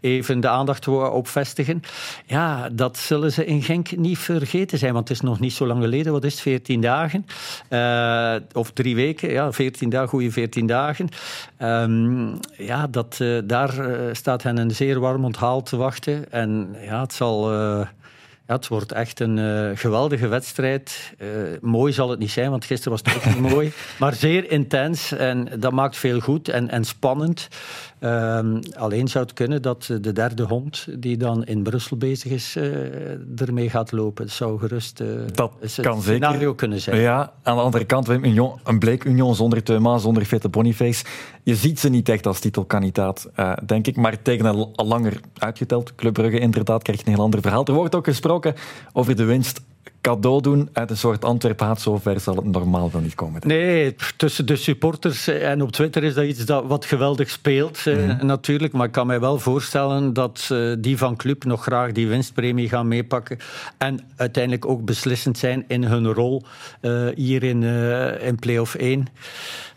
even de aandacht op vestigen. Ja, dat zullen ze in Genk niet vergeten zijn, want het is nog niet zo lang geleden, wat is het, 14 dagen? Eh, of drie weken, ja, 14 dagen, goede 14 dagen. Ehm, ja, dat, eh, daar staat hen een zeer warm onthaal te wachten. En ja, het zal... eh, ja, het wordt echt een eh, geweldige wedstrijd. Eh, mooi zal het niet zijn, want gisteren was het ook niet mooi. Maar zeer intens en dat maakt veel goed en, en spannend. Ehm, alleen zou het kunnen dat de derde hond, die dan in Brussel bezig is, eh, ermee gaat lopen. Het zou gerust eh, Dat zeker. scenario kunnen zijn. Ja, aan de andere kant, Wim, Union, een bleek Union zonder Teuma, zonder Fette Boniface. Je ziet ze niet echt als titelkandidaat, eh, denk ik. Maar tegen een al langer uitgeteld Club Brugge inderdaad krijg je een heel ander verhaal. Er wordt ook gesproken over de winst cadeau doen uit een soort Antwerp-haat. Zover zal het normaal wel niet komen. Nee, tussen de supporters en op Twitter is dat iets dat wat geweldig speelt, eh, natuurlijk. Maar ik kan mij wel voorstellen dat eh, die van Club nog graag die winstpremie gaan meepakken. En uiteindelijk ook beslissend zijn in hun rol eh, hier in, eh, in play-off 1.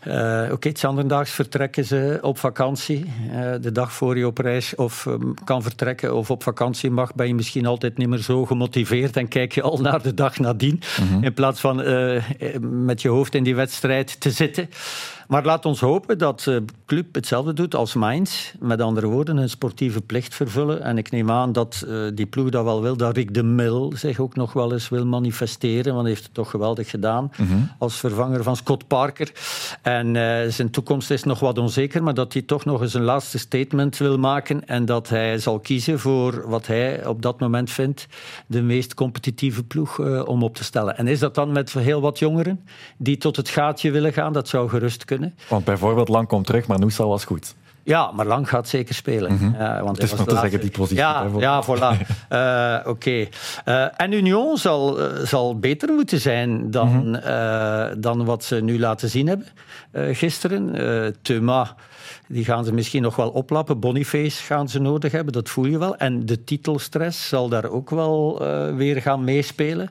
Eh, Oké, het zanderdaags vertrekken ze op vakantie. Eh, de dag voor je op reis of ehm, kan vertrekken of op vakantie mag, ben je misschien altijd niet meer zo gemotiveerd en kijk je al naar de dag nadien. In plaats van eh, met je hoofd in die wedstrijd te zitten. Maar laat ons hopen dat de club hetzelfde doet als Mainz. Met andere woorden, een sportieve plicht vervullen. En ik neem aan dat uh, die ploeg dat wel wil, dat Rick de Mil zich ook nog wel eens wil manifesteren. Want hij heeft het toch geweldig gedaan Mhm. als vervanger van Scott Parker. En uh, zijn toekomst is nog wat onzeker, maar dat hij toch nog eens een laatste statement wil maken. En dat hij zal kiezen voor wat hij op dat moment vindt de meest competitieve ploeg uh, om op te stellen. En is dat dan met heel wat jongeren die tot het gaatje willen gaan? Dat zou gerust kunnen. Want bijvoorbeeld Lang komt terug, maar Noosa was goed. Ja, maar Lang gaat zeker spelen. Mm -hmm. uh, want het is maar te zeggen die positie. Ja, ja voilà. uh, Oké. Okay. Uh, en Union zal, zal beter moeten zijn dan, mm -hmm. dan wat ze nu laten zien hebben gisteren. Thuma, die gaan ze misschien nog wel oplappen. Boniface gaan ze nodig hebben, dat voel je wel. En de titelstress zal daar ook wel weer gaan meespelen.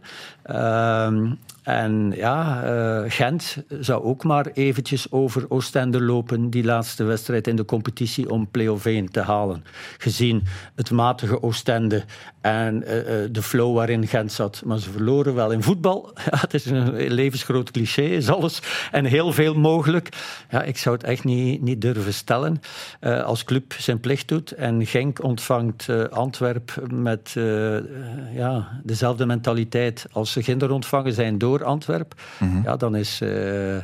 En ja, uh, Gent zou ook maar eventjes over Oostende lopen, die laatste wedstrijd in de competitie om play-off 1 te halen. Gezien het matige Oostende en uh, uh, de flow waarin Gent zat. Maar ze verloren wel in voetbal. Ja, het is een levensgroot cliché, is alles. En heel veel mogelijk. Ja, ik zou het echt niet, niet durven stellen. als club zijn plicht doet en Genk ontvangt Antwerp met ja, dezelfde mentaliteit als ze Ginder ontvangen zijn door Antwerpen, mm -hmm. ja, dan is, uh,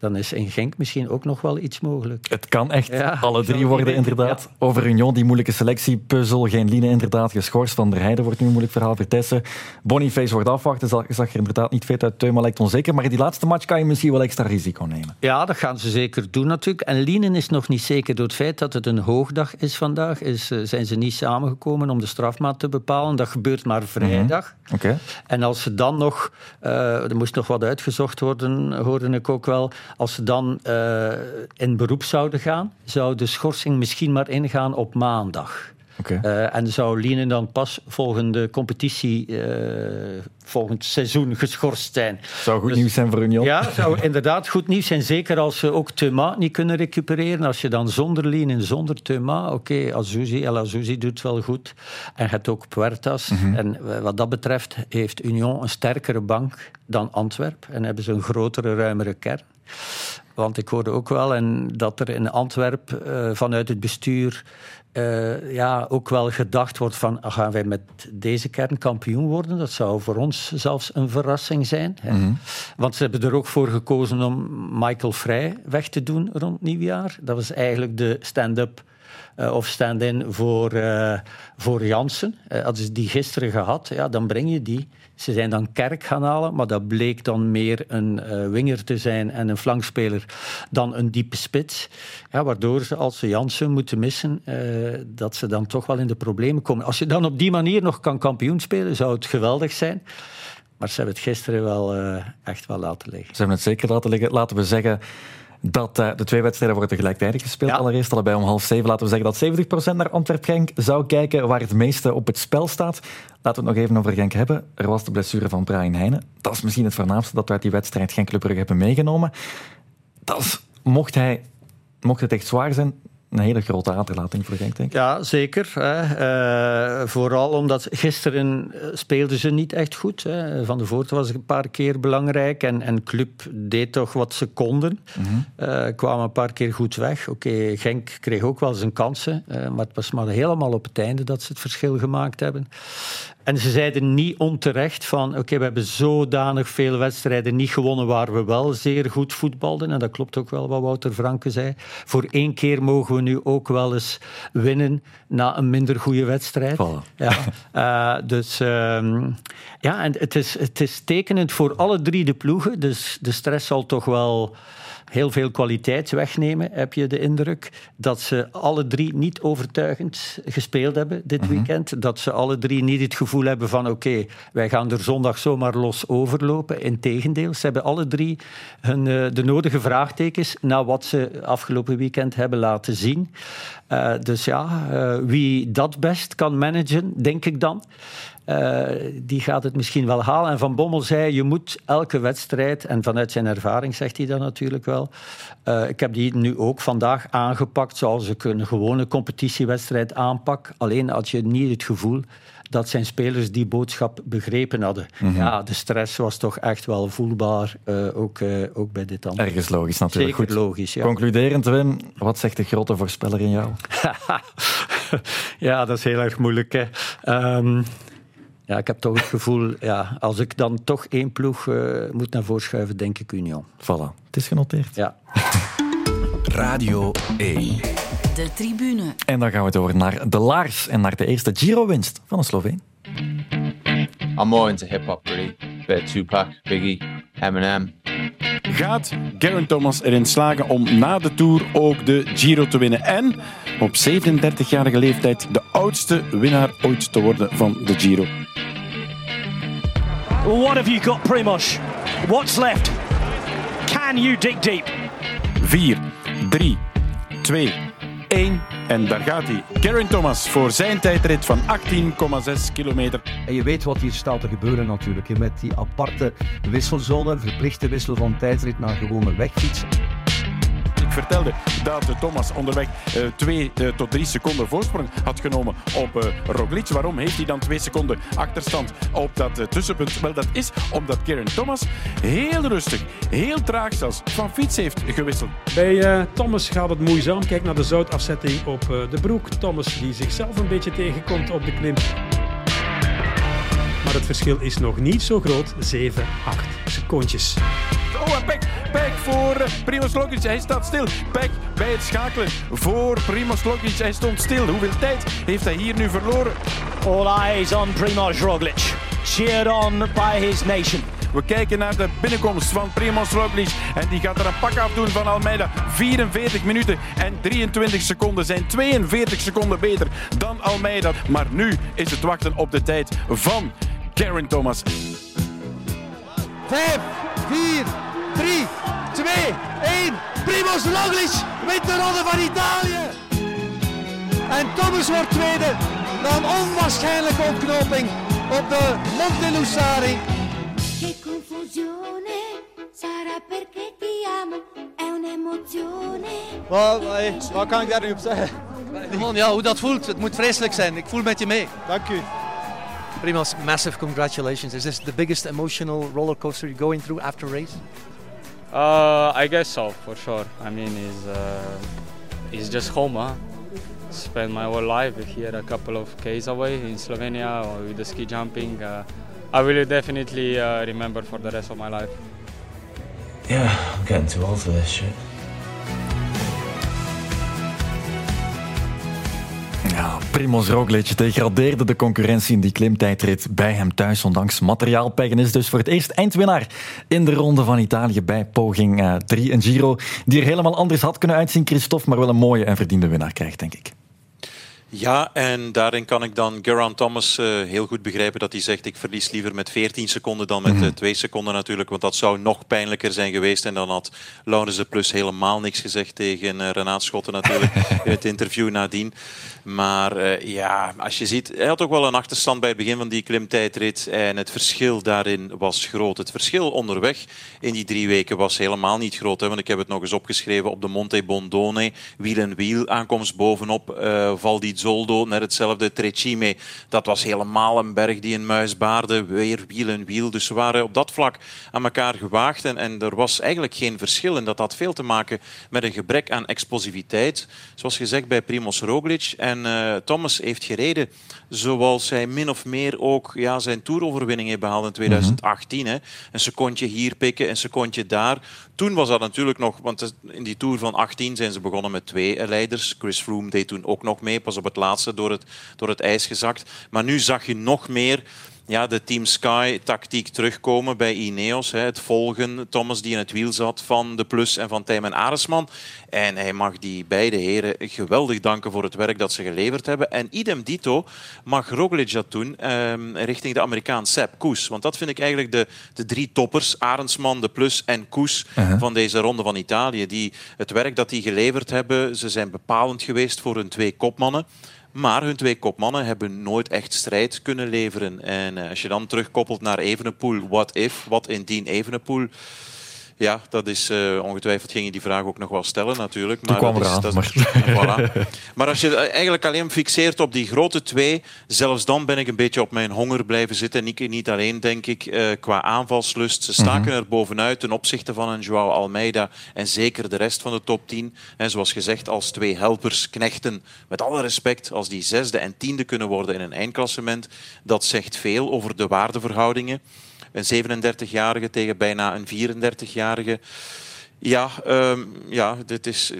dan is in Genk misschien ook nog wel iets mogelijk. Het kan echt ja, alle drie worden, inderdaad. Ja. Over Union, die moeilijke selectiepuzzel. Geen Line inderdaad geschorst. Van der Heijden wordt nu een moeilijk verhaal. Vertessen. Boniface wordt afwachten. Zag, zag er inderdaad niet vet uit. Teuma lijkt onzeker. Maar in die laatste match kan je misschien wel extra risico nemen. Ja, dat gaan ze zeker doen natuurlijk. En Lienen is nog niet zeker door het feit dat het een hoogdag is vandaag. Is, uh, zijn ze niet samengekomen om de strafmaat te bepalen. Dat gebeurt maar vrijdag. Mm -hmm. okay. En als ze dan nog... Uh, er moest nog wat uitgezocht worden, hoorde ik ook wel. Als ze dan uh, in beroep zouden gaan, zou de schorsing misschien maar ingaan op maandag. Okay. Uh, en zou Lienen dan pas volgende competitie, uh, volgend seizoen geschorst zijn. Zou goed dus, nieuws zijn voor Union. Ja, zou inderdaad goed nieuws zijn. Zeker als ze ook Thuma niet kunnen recupereren. Als je dan zonder Lienen, zonder Thuma... Oké, okay, Azuzi, El Azuzi doet wel goed. En je hebt ook Puertas. Mhm. Mm -hmm. En wat dat betreft heeft Union een sterkere bank dan Antwerp. En hebben ze een grotere, ruimere kern. Want ik hoorde ook wel en dat er in Antwerpen uh, vanuit het bestuur uh, ja, ook wel gedacht wordt van gaan wij met deze kern kampioen worden? Dat zou voor ons zelfs een verrassing zijn. Hè? Mhm. Mm -hmm. Want ze hebben er ook voor gekozen om Michael Vrij weg te doen rond nieuwjaar. Dat was eigenlijk de stand-up uh, of stand-in voor, uh, voor Jansen. Uh, hadden ze die gisteren gehad, ja, dan breng je die. Ze zijn dan Kerk gaan halen, maar dat bleek dan meer een winger te zijn en een flankspeler dan een diepe spits. Ja, waardoor ze, als ze Jansen moeten missen, dat ze dan toch wel in de problemen komen. Als je dan op die manier nog kan kampioen spelen, zou het geweldig zijn. Maar ze hebben het gisteren wel echt wel laten liggen. Ze hebben het zeker laten liggen. Laten we zeggen dat uh, de twee wedstrijden worden gelijktijdig gespeeld. Ja. Allereerst allebei om half zeven. Laten we zeggen dat 70% naar Antwerp-Genk zou kijken, waar het meeste op het spel staat. Laten we het nog even over Genk hebben. Er was de blessure van Brian Heijnen. Dat is misschien het voornaamste dat we uit die wedstrijd Genk Club Brugge hebben meegenomen. Dat is, mocht, hij, mocht het echt zwaar zijn, een hele grote aderlating voor Genk, denk ik. Ja, zeker. Hè. Uh, vooral omdat gisteren speelden ze niet echt goed. Hè. Van de Voort was een paar keer belangrijk en, en Club deed toch wat ze konden. Mm -hmm. uh, kwamen een paar keer goed weg. Oké, okay, Genk kreeg ook wel zijn kansen, uh, maar het was maar helemaal op het einde dat ze het verschil gemaakt hebben. En ze zeiden niet onterecht van oké, okay, we hebben zodanig veel wedstrijden niet gewonnen waar we wel zeer goed voetbalden. En dat klopt ook wel wat Wouter Franke zei. Voor één keer mogen we nu ook wel eens winnen na een minder goede wedstrijd. Voilà. Ja, uh, dus um, ja, en het is, het is tekenend voor alle drie de ploegen. Dus de stress zal toch wel heel veel kwaliteit wegnemen, heb je de indruk. Dat ze alle drie niet overtuigend gespeeld hebben dit Mhm. weekend. Dat ze alle drie niet het gevoel hebben van oké, okay, wij gaan er zondag zomaar los overlopen. Integendeel, ze hebben alle drie hun, uh, de nodige vraagtekens naar wat ze afgelopen weekend hebben laten zien. Uh, dus ja, uh, wie dat best kan managen, denk ik dan. Eh, die gaat het misschien wel halen. En Van Bommel zei, je moet elke wedstrijd, en vanuit zijn ervaring zegt hij dat natuurlijk wel, eh, ik heb die nu ook vandaag aangepakt zoals ik een gewone competitiewedstrijd aanpak. Alleen had je niet het gevoel dat zijn spelers die boodschap begrepen hadden. Mhm. Ja, de stress was toch echt wel voelbaar, eh, ook, ook bij dit antwoord. Ergens logisch natuurlijk. Zeker Goed. logisch, ja. Concluderend, Wim, wat zegt de grote voorspeller in jou? ja, dat is heel erg moeilijk. Hè. Ja, ik heb toch het gevoel, ja, als ik dan toch één ploeg eh, moet naar voren schuiven, denk ik Union. Voilà, het is genoteerd. Ja. Radio 1. De tribune. En dan gaan we door naar de Laars en naar de eerste Giro-winst van een Sloveen. I'm more into hip hop, really. Bit of Tupac, Biggie, Eminem. Gaat Garen Thomas erin slagen om na de Tour ook de Giro te winnen en op 37-jarige leeftijd de oudste winnaar ooit te worden van de Giro? What have you got, Primoz? What's left? Can you dig deep? 4, 3, 2, 1 en daar gaat hij. Garen Thomas voor zijn tijdrit van 18,6 kilometer. En je weet wat hier staat te gebeuren natuurlijk. Met die aparte wisselzone, verplichte wissel van tijdrit naar gewone wegfiets. Ik vertelde dat eh, Thomas onderweg 2 tot 3 seconden voorsprong had genomen op eh, Roglic. Waarom heeft hij dan 2 seconden achterstand op dat eh, tussenpunt? Wel, dat is omdat Garen Thomas heel rustig, heel traag zelfs, van fiets heeft gewisseld. Bij eh, Thomas gaat het moeizaam. Kijk naar de zoutafzetting op eh, de broek. Thomas die zichzelf een beetje tegenkomt op de klim. Maar het verschil is nog niet zo groot. 7, 8 secondjes. Oh, en Peck, Peck voor eh, Primoz Roglic. Hij staat stil. Peck bij het schakelen voor Primoz Roglic. Hij stond stil. Hoeveel tijd heeft hij hier nu verloren? All eyes on Primoz Roglic, cheered on by his nation. We kijken naar de binnenkomst van Primoz Roglic. En die gaat er een pak af doen van Almeida. 44 minuten en 23 seconden zijn 42 seconden beter dan Almeida. Maar nu is het wachten op de tijd van Garen Thomas. 5, 4, 3, 2, 1. Primoz Roglic wint de Ronde van Italië. En Thomas wordt tweede na een onwaarschijnlijke opknoping op de Monte Lussari. Che confusione, sarà perché ti amo, è un'emozione. Wat, kan ik daar nu op zeggen? Gewoon, ja, hoe dat voelt. Het moet vreselijk zijn. Ik voel met je mee. Dank u. Primoz, massive congratulations. Is this the biggest emotional roller coaster you're going through after race? Uh, I guess so, for sure. I mean, it's, uh, it's just home, huh? Spent my whole life here, a couple of k's away in Slovenia or with the ski jumping. Uh, I will definitely uh, remember for the rest of my life. Yeah, I'm getting too old for this shit. Primoz Roglic degradeerde de concurrentie in die klimtijdrit bij hem thuis, ondanks materiaalpech. En is dus voor het eerst eindwinnaar in de Ronde van Italië bij poging 3. een Giro die er helemaal anders had kunnen uitzien, Christophe, maar wel een mooie en verdiende winnaar krijgt, denk ik. Ja, en daarin kan ik dan Geraint Thomas eh, heel goed begrijpen dat hij zegt ik verlies liever met 14 seconden dan met eh, 2 seconden natuurlijk, want dat zou nog pijnlijker zijn geweest en dan had Laurens de Plus helemaal niks gezegd tegen eh Renaat Schotten natuurlijk in het interview nadien. Maar eh, ja, als je ziet, hij had ook wel een achterstand bij het begin van die klimtijdrit en het verschil daarin was groot. Het verschil onderweg in die drie weken was helemaal niet groot, hè, want ik heb het nog eens opgeschreven op de Monte Bondone, wiel en wiel, aankomst bovenop eh Val di Zoldo, net hetzelfde Trecime. Dat was helemaal een berg die een muis baarde, weer wiel en wiel. Dus ze waren op dat vlak aan elkaar gewaagd en, en er was eigenlijk geen verschil. En dat had veel te maken met een gebrek aan explosiviteit. Zoals gezegd bij Primoz Roglic. En eh, Thomas heeft gereden zoals hij min of meer ook ja, zijn toeroverwinning heeft behaald in 2018. hè. Een secondje hier pikken, een secondje daar. Toen was dat natuurlijk nog, want in die Tour van 18 zijn ze begonnen met twee leiders. Chris Froome deed toen ook nog mee, pas op laatste door het, door het ijs gezakt. Maar nu zag je nog meer ja, de Team Sky-tactiek terugkomen bij Ineos. Hè, het volgen, Thomas die in het wiel zat van de Plus en van Tijmen Aresman. En hij mag die beide heren geweldig danken voor het werk dat ze geleverd hebben. En idem dito mag Roglic dat doen ehm, richting de Amerikaan Sepp Koes. Want dat vind ik eigenlijk de, de drie toppers, Arendsman, de Plus en Koes Uh-huh. van deze Ronde van Italië. Die het werk dat die geleverd hebben, ze zijn bepalend geweest voor hun twee kopmannen. Maar hun twee kopmannen hebben nooit echt strijd kunnen leveren. En eh, als je dan terugkoppelt naar Evenepoel, what if, wat indien Evenepoel... Ja, dat is eh, ongetwijfeld ging je die vraag ook nog wel stellen natuurlijk. Toen kwam dat is- dat- maar- voilà. maar als je eigenlijk alleen fixeert op die grote twee, zelfs dan ben ik een beetje op mijn honger blijven zitten. Niet, niet alleen, denk ik, eh, qua aanvalslust. Ze staken Mhm. er bovenuit ten opzichte van een Joao Almeida en zeker de rest van de top 10. En zoals gezegd, als twee helpers, knechten, met alle respect, als die zesde en tiende kunnen worden in een eindklassement, dat zegt veel over de waardeverhoudingen. Een 37-jarige tegen bijna een 34-jarige. Ja, ehm, ja, dit is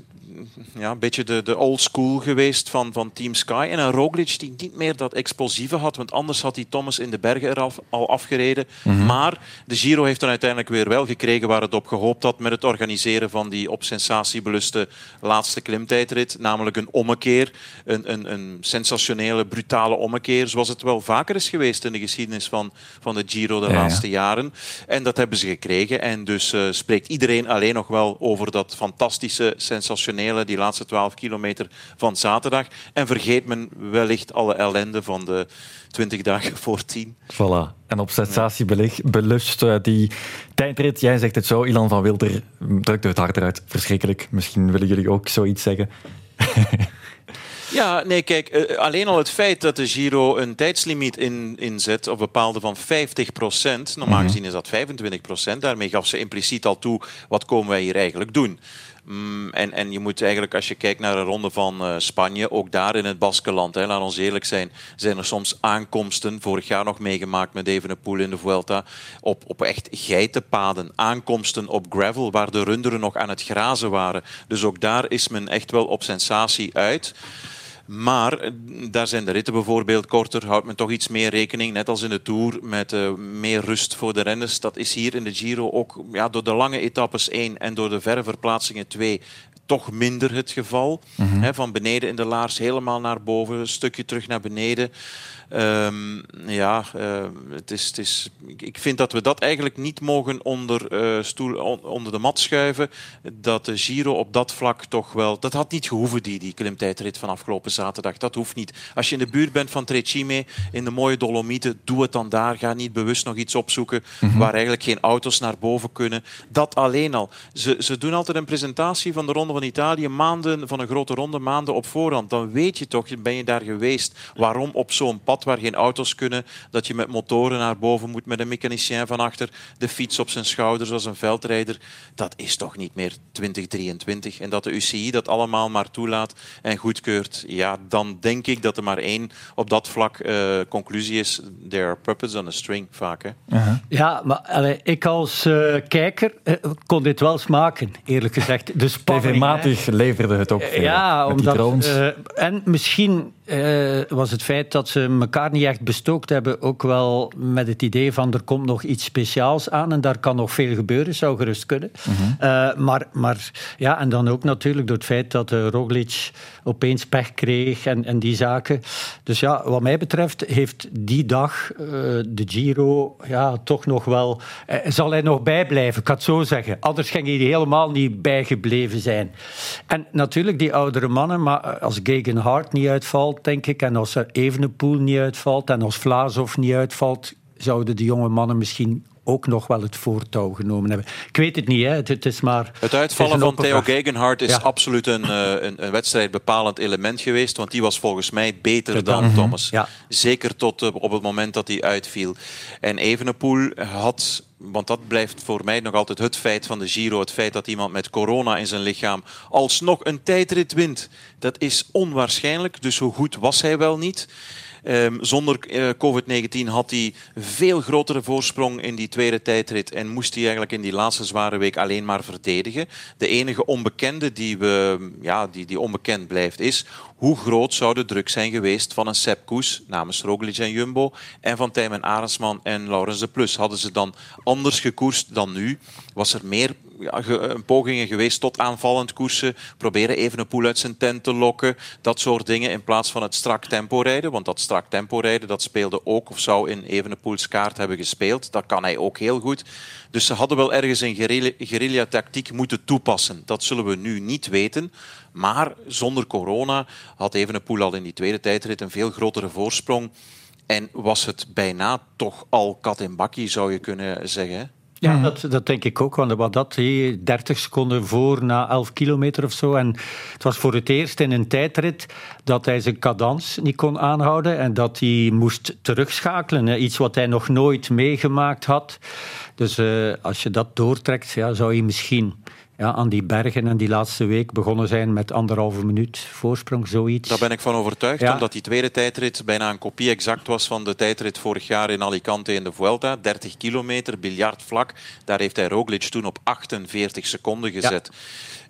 ja, een beetje de, de old school geweest van, van Team Sky. En een Roglic die niet meer dat explosieve had, want anders had hij Thomas in de bergen er al, al afgereden. Mhm. Maar de Giro heeft dan uiteindelijk weer wel gekregen waar het op gehoopt had met het organiseren van die op sensatie beluste laatste klimtijdrit. Namelijk een ommekeer, een, een, een sensationele, brutale ommekeer, zoals het wel vaker is geweest in de geschiedenis van, van de Giro de Ja, ja. laatste jaren. En dat hebben ze gekregen. En dus eh, spreekt iedereen alleen nog wel over dat fantastische, sensationele, die laatste 12 kilometer van zaterdag. En vergeet men wellicht alle ellende van de 20 dagen voor 10. Voilà. En op sensatie belust eh, die tijdrit. Jij zegt het zo, Ilan van Wilder drukte het hard eruit. Verschrikkelijk. Misschien willen jullie ook zoiets zeggen. Ja, nee, kijk, eh, alleen al het feit dat de Giro een tijdslimiet in, inzet, of bepaalde van 50 procent, normaal Mhm. gezien is dat 25 procent, daarmee gaf ze impliciet al toe, wat komen wij hier eigenlijk doen? Mm, en, en je moet eigenlijk, als je kijkt naar een ronde van eh, Spanje, ook daar in het Baskeland, hè, laat ons eerlijk zijn, zijn er soms aankomsten, vorig jaar nog meegemaakt met Evenepoel in de Vuelta, op, op echt geitenpaden, aankomsten op gravel, waar de runderen nog aan het grazen waren. Dus ook daar is men echt wel op sensatie uit. Maar eh, daar zijn de ritten bijvoorbeeld korter, houdt men toch iets meer rekening, net als in de Tour, met eh, meer rust voor de renners. Dat is hier in de Giro ook ja, door de lange etappes 1 en door de verre verplaatsingen 2 toch minder het geval. Mhm. Van beneden in de laars helemaal naar boven, een stukje terug naar beneden. Ehm, ja, eh, het is, het is, ik- vind dat we dat eigenlijk niet mogen onder, eh, stoel, on- onder de mat schuiven. Dat de Giro op dat vlak toch wel... Dat had niet gehoeven, die, die klimtijdrit van afgelopen zaterdag. Dat hoeft niet. Als je in de buurt bent van Trecime, in de mooie Dolomieten, doe het dan daar. Ga niet bewust nog iets opzoeken Mhm. waar eigenlijk geen auto's naar boven kunnen. Dat alleen al. Ze, ze doen altijd een presentatie van de Ronde van Italië maanden, van een grote ronde, maanden op voorhand. Dan weet je toch, ben je daar geweest, waarom op zo'n pad waar geen auto's kunnen, dat je met motoren naar boven moet, met een mechanicien van achter, de fiets op zijn schouders als een veldrijder. Dat is toch niet meer 2023. En dat de UCI dat allemaal maar toelaat en goedkeurt, ja, dan denk ik dat er maar één op dat vlak eh, conclusie is. There are puppets on a string, vaak. Hè? Ja, maar allee, ik als eh, kijker eh, kon dit wel smaken, eerlijk gezegd. De spanning. TV-matig leverde het ook veel. Ja, met die omdat, drones. eh, en misschien eh, was het feit dat ze elkaar niet echt bestookt hebben ook wel met het idee van er komt nog iets speciaals aan en daar kan nog veel gebeuren, zou gerust kunnen. Eh, maar, maar ja, en dan ook natuurlijk door het feit dat eh, Roglic opeens pech kreeg en, en die zaken. Dus ja, wat mij betreft heeft die dag de Giro ja, toch nog wel... zal hij nog bijblijven, ik kan het zo zeggen. Anders ging hij helemaal niet bijgebleven zijn. En natuurlijk die oudere mannen, maar als Gegenhard niet uitvalt, denk ik, en als er Evenepoel niet uitvalt en als Vlaasov niet uitvalt, zouden de jonge mannen misschien ook nog wel het voortouw genomen hebben. Ik weet het niet, hè. Het, het is maar... Het uitvallen het van Theo. Gegenhardt is Ja. absoluut een, eh, een, een wedstrijdbepalend element geweest. Want die was volgens mij beter dan. Thomas. Ja. Zeker tot eh, op het moment dat hij uitviel. En Evenepoel had... Want dat blijft voor mij nog altijd het feit van de Giro. Het feit dat iemand met corona in zijn lichaam alsnog een tijdrit wint. Dat is onwaarschijnlijk. Dus hoe goed was hij wel niet? Ehm, zonder eh, COVID-19 had hij veel grotere voorsprong in die tweede tijdrit en moest hij eigenlijk in die laatste zware week alleen maar verdedigen. De enige onbekende die, we, ja, die, die onbekend blijft is hoe groot zou de druk zijn geweest van een Sepp Koes namens Roglic en Jumbo en van Tijmen Arendsman en Laurens de Plus. Hadden ze dan anders gekoerst dan nu, was er meer ja, ge, pogingen geweest tot aanvallend koersen. Proberen even een uit zijn tent te lokken. Dat soort dingen in plaats van het strak tempo rijden. Want dat strak tempo rijden, dat speelde ook of zou in Evenepoels kaart hebben gespeeld. Dat kan hij ook heel goed. Dus ze hadden wel ergens een guerrilla-tactiek moeten toepassen. Dat zullen we nu niet weten. Maar zonder corona had Evenepoel al in die tweede tijdrit een veel grotere voorsprong. En was het bijna toch al kat in bakkie, zou je kunnen zeggen. Ja, dat, dat denk ik ook. Want wat dat, 30 seconden voor na 11 kilometer of zo. En het was voor het eerst in een tijdrit dat hij zijn cadans niet kon aanhouden. En dat hij moest terugschakelen. Iets wat hij nog nooit meegemaakt had. Dus uh, als je dat doortrekt, ja, zou je misschien ja, aan die bergen en die laatste week begonnen zijn met anderhalve minuut voorsprong, zoiets. Daar ben ik van overtuigd, omdat die tweede tijdrit bijna een kopie exact was van de tijdrit vorig jaar in Alicante in de Vuelta. 30 kilometer, biljartvlak. Daar heeft hij Roglic toen op 48 seconden gezet.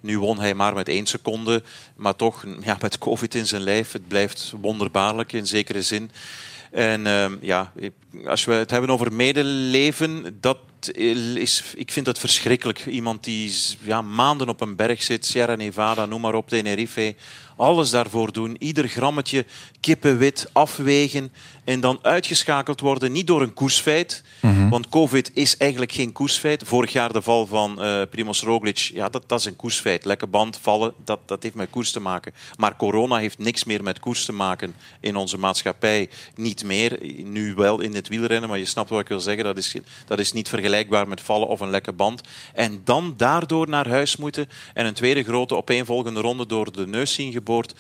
Nu won hij maar met één seconde, maar toch ja, met covid in zijn lijf. Het blijft wonderbaarlijk in zekere zin. En uh, ja, als we het hebben over medeleven, dat is, ik vind dat verschrikkelijk. Iemand die ja, maanden op een berg zit, Sierra Nevada, noem maar op, Tenerife. Alles daarvoor doen, ieder grammetje kippenwit afwegen en dan uitgeschakeld worden, niet door een koersfeit. Mhm. Want COVID is eigenlijk geen koersfeit. Vorig jaar de val van uh, Primoz Roglic, ja, dat, dat is een koersfeit. Lekke band, vallen, dat, dat heeft met koers te maken. Maar corona heeft niks meer met koers te maken in onze maatschappij. Niet meer, nu wel in het wielrennen, maar je snapt wat ik wil zeggen. Dat is, dat is niet vergelijkbaar met vallen of een lekke band. En dan daardoor naar huis moeten en een tweede grote opeenvolgende ronde door de neus zien geboord.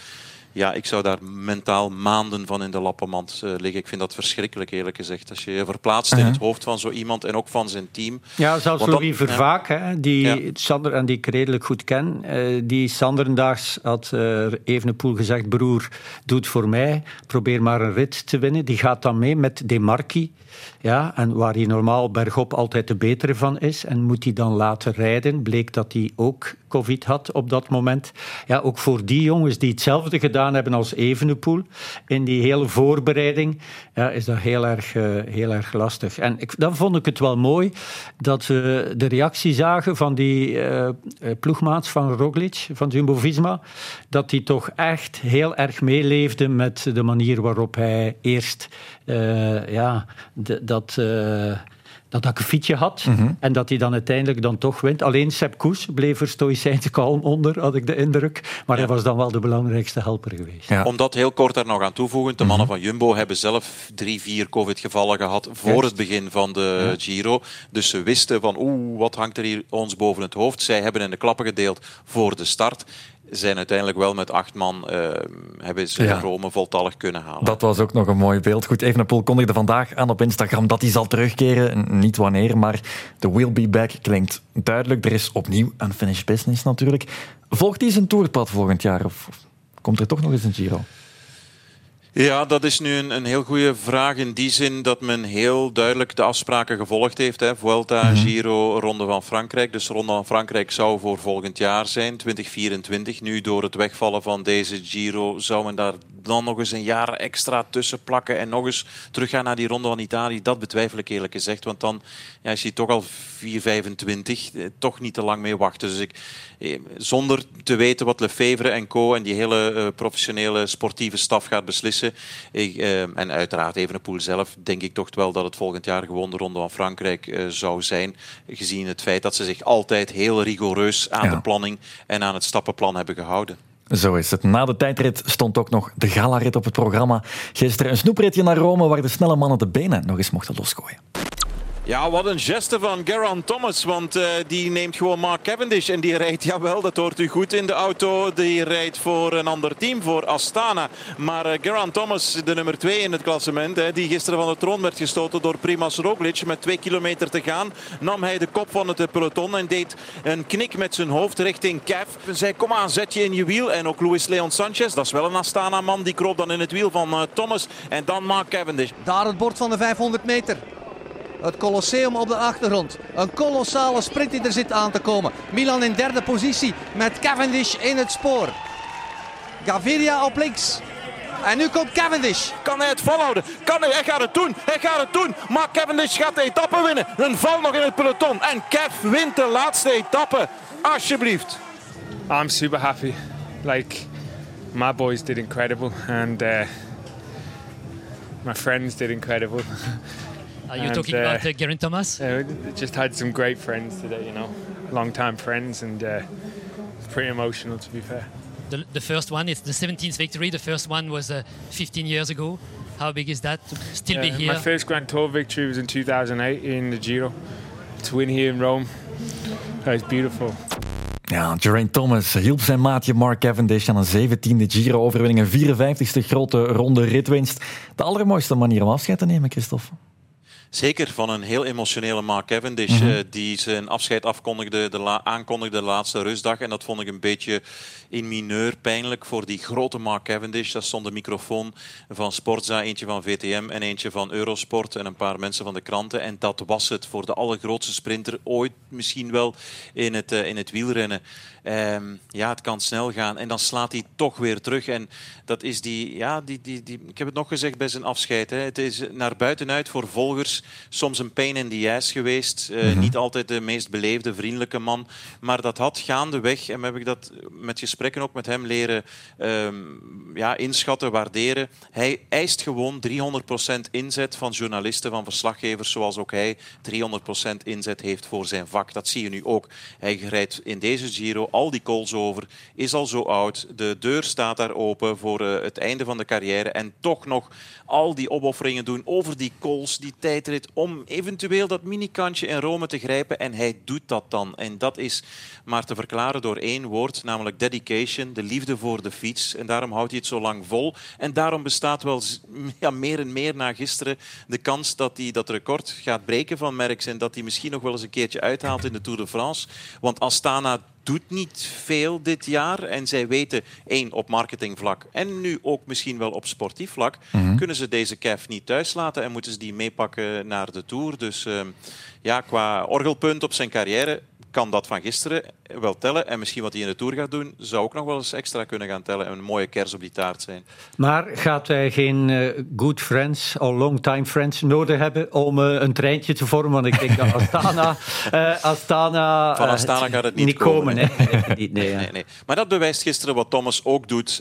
Ja, ik zou daar mentaal maanden van in de lappenmand uh, liggen. Ik vind dat verschrikkelijk, eerlijk gezegd. Als je je verplaatst in het Uh-huh. hoofd van zo iemand en ook van zijn team. Ja, zelfs Want Louis Vervaak, hè, die Sander en die ik redelijk goed ken, eh, die Sanderdaags had uh, Evenepoel gezegd, broer, doe het voor mij, probeer maar een rit te winnen. Die gaat dan mee met Demarchi, ja, en waar hij normaal bergop altijd de betere van is, en moet hij dan laten rijden. Bleek dat hij ook covid had op dat moment. Ja, ook voor die jongens die hetzelfde gedaan hebben als Evenepoel, in die hele voorbereiding, ja, is dat heel erg, eh, heel erg lastig. En ik, dan vond ik het wel mooi dat we de reactie zagen van die eh, ploegmaats van Roglic, van Jumbo-Visma, dat die toch echt heel erg meeleefde met de manier waarop hij eerst ja, dat... dat akkefietje had Mhm. en dat hij dan uiteindelijk dan toch wint. Alleen Sepp Koes bleef er stoïcijns kalm onder, had ik de indruk. Maar hij was dan wel de belangrijkste helper geweest. Om dat heel kort daar nog aan toevoegen. De Mhm. mannen van Jumbo hebben zelf drie, vier covid-gevallen gehad voor Juist. het begin van de Giro. Dus ze wisten van, oeh, wat hangt er hier ons boven het hoofd. Zij hebben in de klappen gedeeld voor de start. Zijn uiteindelijk wel met acht man eh, hebben ze Ja. Rome voltallig kunnen halen. Dat was ook nog een mooi beeld. Goed, Evenepoel kondigde vandaag aan op Instagram dat hij zal terugkeren. Niet wanneer, maar de will be back klinkt duidelijk. Er is opnieuw een finish business natuurlijk. Volgt hij zijn tourpad volgend jaar of komt er toch nog eens een Giro? Ja, dat is nu een, een heel goede vraag in die zin dat men heel duidelijk de afspraken gevolgd heeft. Hè. Vuelta, Mhm. Giro, Ronde van Frankrijk. Dus Ronde van Frankrijk zou voor volgend jaar zijn, 2024. Nu door het wegvallen van deze Giro zou men daar dan nog eens een jaar extra tussen plakken en nog eens teruggaan naar die Ronde van Italië. Dat betwijfel ik eerlijk gezegd, want dan ja, is hij toch al 4,25. Eh, toch niet te lang mee wachten. Dus ik, eh, zonder te weten wat Lefevre en co en die hele eh, professionele sportieve staf gaat beslissen. Ik, eh, en uiteraard Evenepoel zelf, denk ik toch wel dat het volgend jaar gewoon de Ronde van Frankrijk eh, zou zijn. Gezien het feit dat ze zich altijd heel rigoureus aan Ja. de planning en aan het stappenplan hebben gehouden. Zo is het. Na de tijdrit stond ook nog de galarit op het programma. Gisteren een snoepritje naar Rome waar de snelle mannen de benen nog eens mochten losgooien. Ja, wat een geste van Geraint Thomas. Want eh, die neemt gewoon Mark Cavendish. En die rijdt, jawel, dat hoort u goed in de auto. Die rijdt voor een ander team, voor Astana. Maar Geraint Thomas, de nummer 2 in het klassement. Hè, die gisteren van de troon werd gestoten door Primoz Roglic. Met twee kilometer te gaan nam hij de kop van het peloton. En deed een knik met zijn hoofd richting Kev. En zei, kom aan, zet je in je wiel. En ook Luis Leon Sanchez, dat is wel een Astana-man. Die kroop dan in het wiel van eh, Thomas. En dan Mark Cavendish. Daar het bord van de 500 meter. Het Colosseum op de achtergrond. Een kolossale sprint die er zit aan te komen. Milan in derde positie met Cavendish in het spoor. Gaviria op links. En nu komt Cavendish. Kan hij het volhouden? Kan hij? Hij gaat het doen. Hij gaat het doen. Maar Cavendish gaat de etappe winnen. Een val nog in het peloton. En Kev wint de laatste etappe. Alsjeblieft. I'm super happy. Like my boys did incredible, and uh, my friends did incredible. Are you talking about uh, Geraint Thomas? Uh, just had some great friends today, you know, long time friends, and uh, it's pretty emotional to be fair. The, the first one is the 17th victory. The first one was uh, 15 years ago. How big is that to still be Uh, here? My first Grand Tour victory was in 2008 in the Giro. To win here in Rome, that was beautiful. Ja, Geraint Thomas hielp zijn maatje Mark Cavendish aan een 17e Giro-overwinning, een 54ste grote ronde ritwinst. De allermooiste manier om afscheid te nemen, Christophe. Zeker van een heel emotionele Mark Cavendish, Mhm. eh, die zijn afscheid afkondigde, de la- aankondigde de laatste rustdag. En dat vond ik een beetje in mineur pijnlijk voor die grote Mark Cavendish. Daar stond de microfoon van Sportza, eentje van VTM en eentje van Eurosport en een paar mensen van de kranten. En dat was het voor de allergrootste sprinter ooit misschien wel in het, eh, in het wielrennen. Ehm, ja, het kan snel gaan en dan slaat hij toch weer terug. En dat is die, ja, die, die, die, ik heb het nog gezegd bij zijn afscheid. Hè. Het is naar buitenuit voor volgers soms een pain in the ass geweest. Eh, Mhm. Niet altijd de meest beleefde, vriendelijke man. Maar dat had gaandeweg, en heb ik dat met gesprekken ook met hem leren ehm, ja, inschatten, waarderen. Hij eist gewoon 300% inzet van journalisten, van verslaggevers, zoals ook hij 300% inzet heeft voor zijn vak. Dat zie je nu ook. Hij rijdt in deze Giro al die calls over, is al zo oud. De deur staat daar open voor eh, het einde van de carrière. En toch nog al die opofferingen doen over die calls, die tijdrit, om eventueel dat minikantje in Rome te grijpen. En hij doet dat dan. En dat is maar te verklaren door één woord, namelijk dedication, de liefde voor de fiets. En daarom houdt hij het zo lang vol. En daarom bestaat wel ja, meer en meer na gisteren de kans dat hij dat record gaat breken van Merckx en dat hij misschien nog wel eens een keertje uithaalt in de Tour de France. Want Astana doet niet veel dit jaar. En zij weten, één, op marketingvlak en nu ook misschien wel op sportief vlak, Mhm. kunnen ze deze Kev niet thuis laten en moeten ze die meepakken naar de Tour. Dus ehm, ja, qua orgelpunt op zijn carrière kan dat van gisteren wel tellen. En misschien wat hij in de Tour gaat doen, zou ook nog wel eens extra kunnen gaan tellen. En een mooie kers op die taart zijn. Maar gaat hij geen eh, good friends of long time friends nodig hebben om eh, een treintje te vormen? Want ik denk dat Astana... eh, Astana Van Astana gaat het niet, komen. hè. hè. Niet, nee, ja. Nee, nee. Maar dat bewijst gisteren wat Thomas ook doet.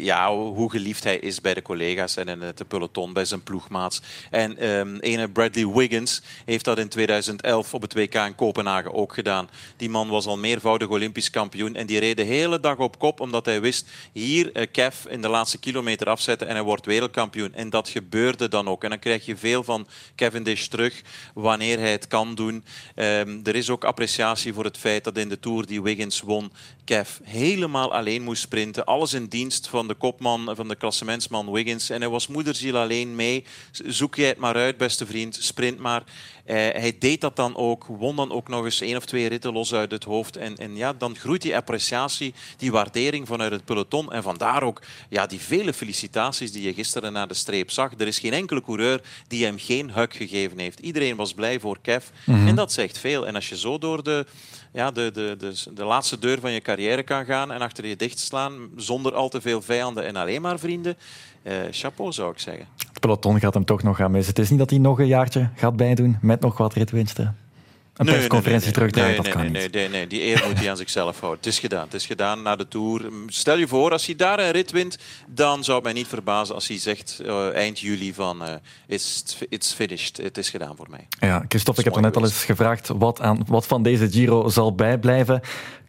ja, hoe geliefd hij is bij de collega's en in het peloton, bij zijn ploegmaats. En ehm ene Bradley Wiggins heeft dat in 2011 op het WK in Kopenhagen ook gedaan. Die man was al meervoudig Olympisch kampioen en die reed de hele dag op kop omdat hij wist, hier eh, Kev in de laatste kilometer afzetten en hij wordt wereldkampioen. En dat gebeurde dan ook. En dan krijg je veel van Cavendish terug wanneer hij het kan doen. Ehm, er is ook appreciatie voor het feit dat in de Tour die Wiggins won, Kev helemaal alleen moest sprinten. Alles in dienst van de kopman, van de klassementsman Wiggins. En hij was moederziel alleen mee. Zoek jij het maar uit, beste vriend. Sprint maar. Eh, hij deed dat dan ook, won dan ook nog eens één of twee ritten los uit het hoofd. En, en ja, dan groeit die appreciatie, die waardering vanuit het peloton. En vandaar ook ja, die vele felicitaties die je gisteren naar de streep zag. Er is geen enkele coureur die hem geen hug gegeven heeft. Iedereen was blij voor Kev. Mhm. En dat zegt veel. En als je zo door de, ja, de, de, de, de laatste deur van je carrière kan gaan en achter je dicht slaan, zonder al te veel vijanden en alleen maar vrienden, eh, chapeau zou ik zeggen. Het peloton gaat hem toch nog gaan missen. Het is niet dat hij nog een jaartje gaat bijdoen met nog wat ritwinsten. Een Nee, persconferentie nee, nee, dat kan nee, niet. Nee, nee, nee, die eer moet hij aan zichzelf houden. Het is gedaan. Het is gedaan na de Tour. Stel je voor, als hij daar een rit wint, dan zou het mij niet verbazen als hij zegt eh, eind juli van eh, it's, it's finished. Het is gedaan voor mij. Ja, Christophe, ik heb er net al eens gevraagd wat, aan, wat van deze Giro zal bijblijven.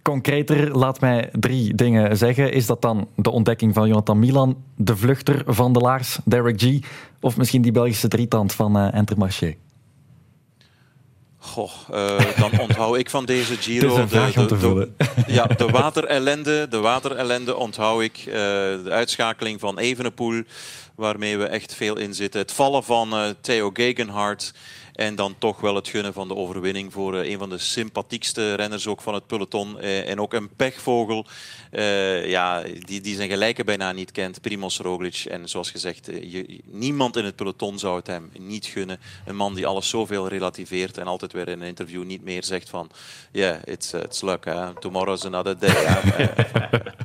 Concreter, laat mij drie dingen zeggen. Is dat dan de ontdekking van Jonathan Milan, de vluchter van de Laars, Derek G, of misschien die Belgische drietand van uh, Intermarché? Goh, uh, dan onthoud ik van deze Giro... De, de, vullen. ja, de waterellende, de waterellende onthoud ik. Uh, de uitschakeling van Evenepoel, waarmee we echt veel in zitten. Het vallen van uh, Theo Gegenhardt. En dan toch wel het gunnen van de overwinning voor uh, een van de sympathiekste renners ook van het peloton. Uh, en ook een pechvogel uh, ja, die, die zijn gelijke bijna niet kent, Primoz Roglic. En zoals gezegd, je, niemand in het peloton zou het hem niet gunnen. Een man die alles zoveel relativeert en altijd weer in een interview niet meer zegt van yeah, it's, it's luck, hè. tomorrow's another day.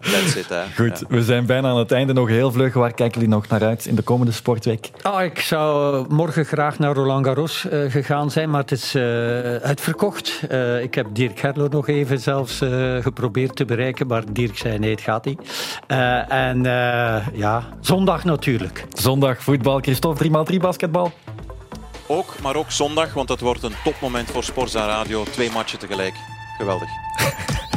That's it. Hè. Goed, we zijn bijna aan het einde. Nog heel vlug. Waar kijken jullie nog naar uit in de komende sportweek? Oh, ik zou morgen graag naar Roland Garros uh, gegaan zijn, maar het is uh, uitverkocht. Uh, ik heb Dirk Herlo nog even zelfs geprobeerd te bereiken, maar Dirk zei nee, het gaat niet. en ja, zondag natuurlijk. Zondag voetbal. Christophe, 3x3 basketbal. Ook, maar ook zondag, want dat wordt een topmoment voor Sporza Radio. Twee matchen tegelijk. Geweldig.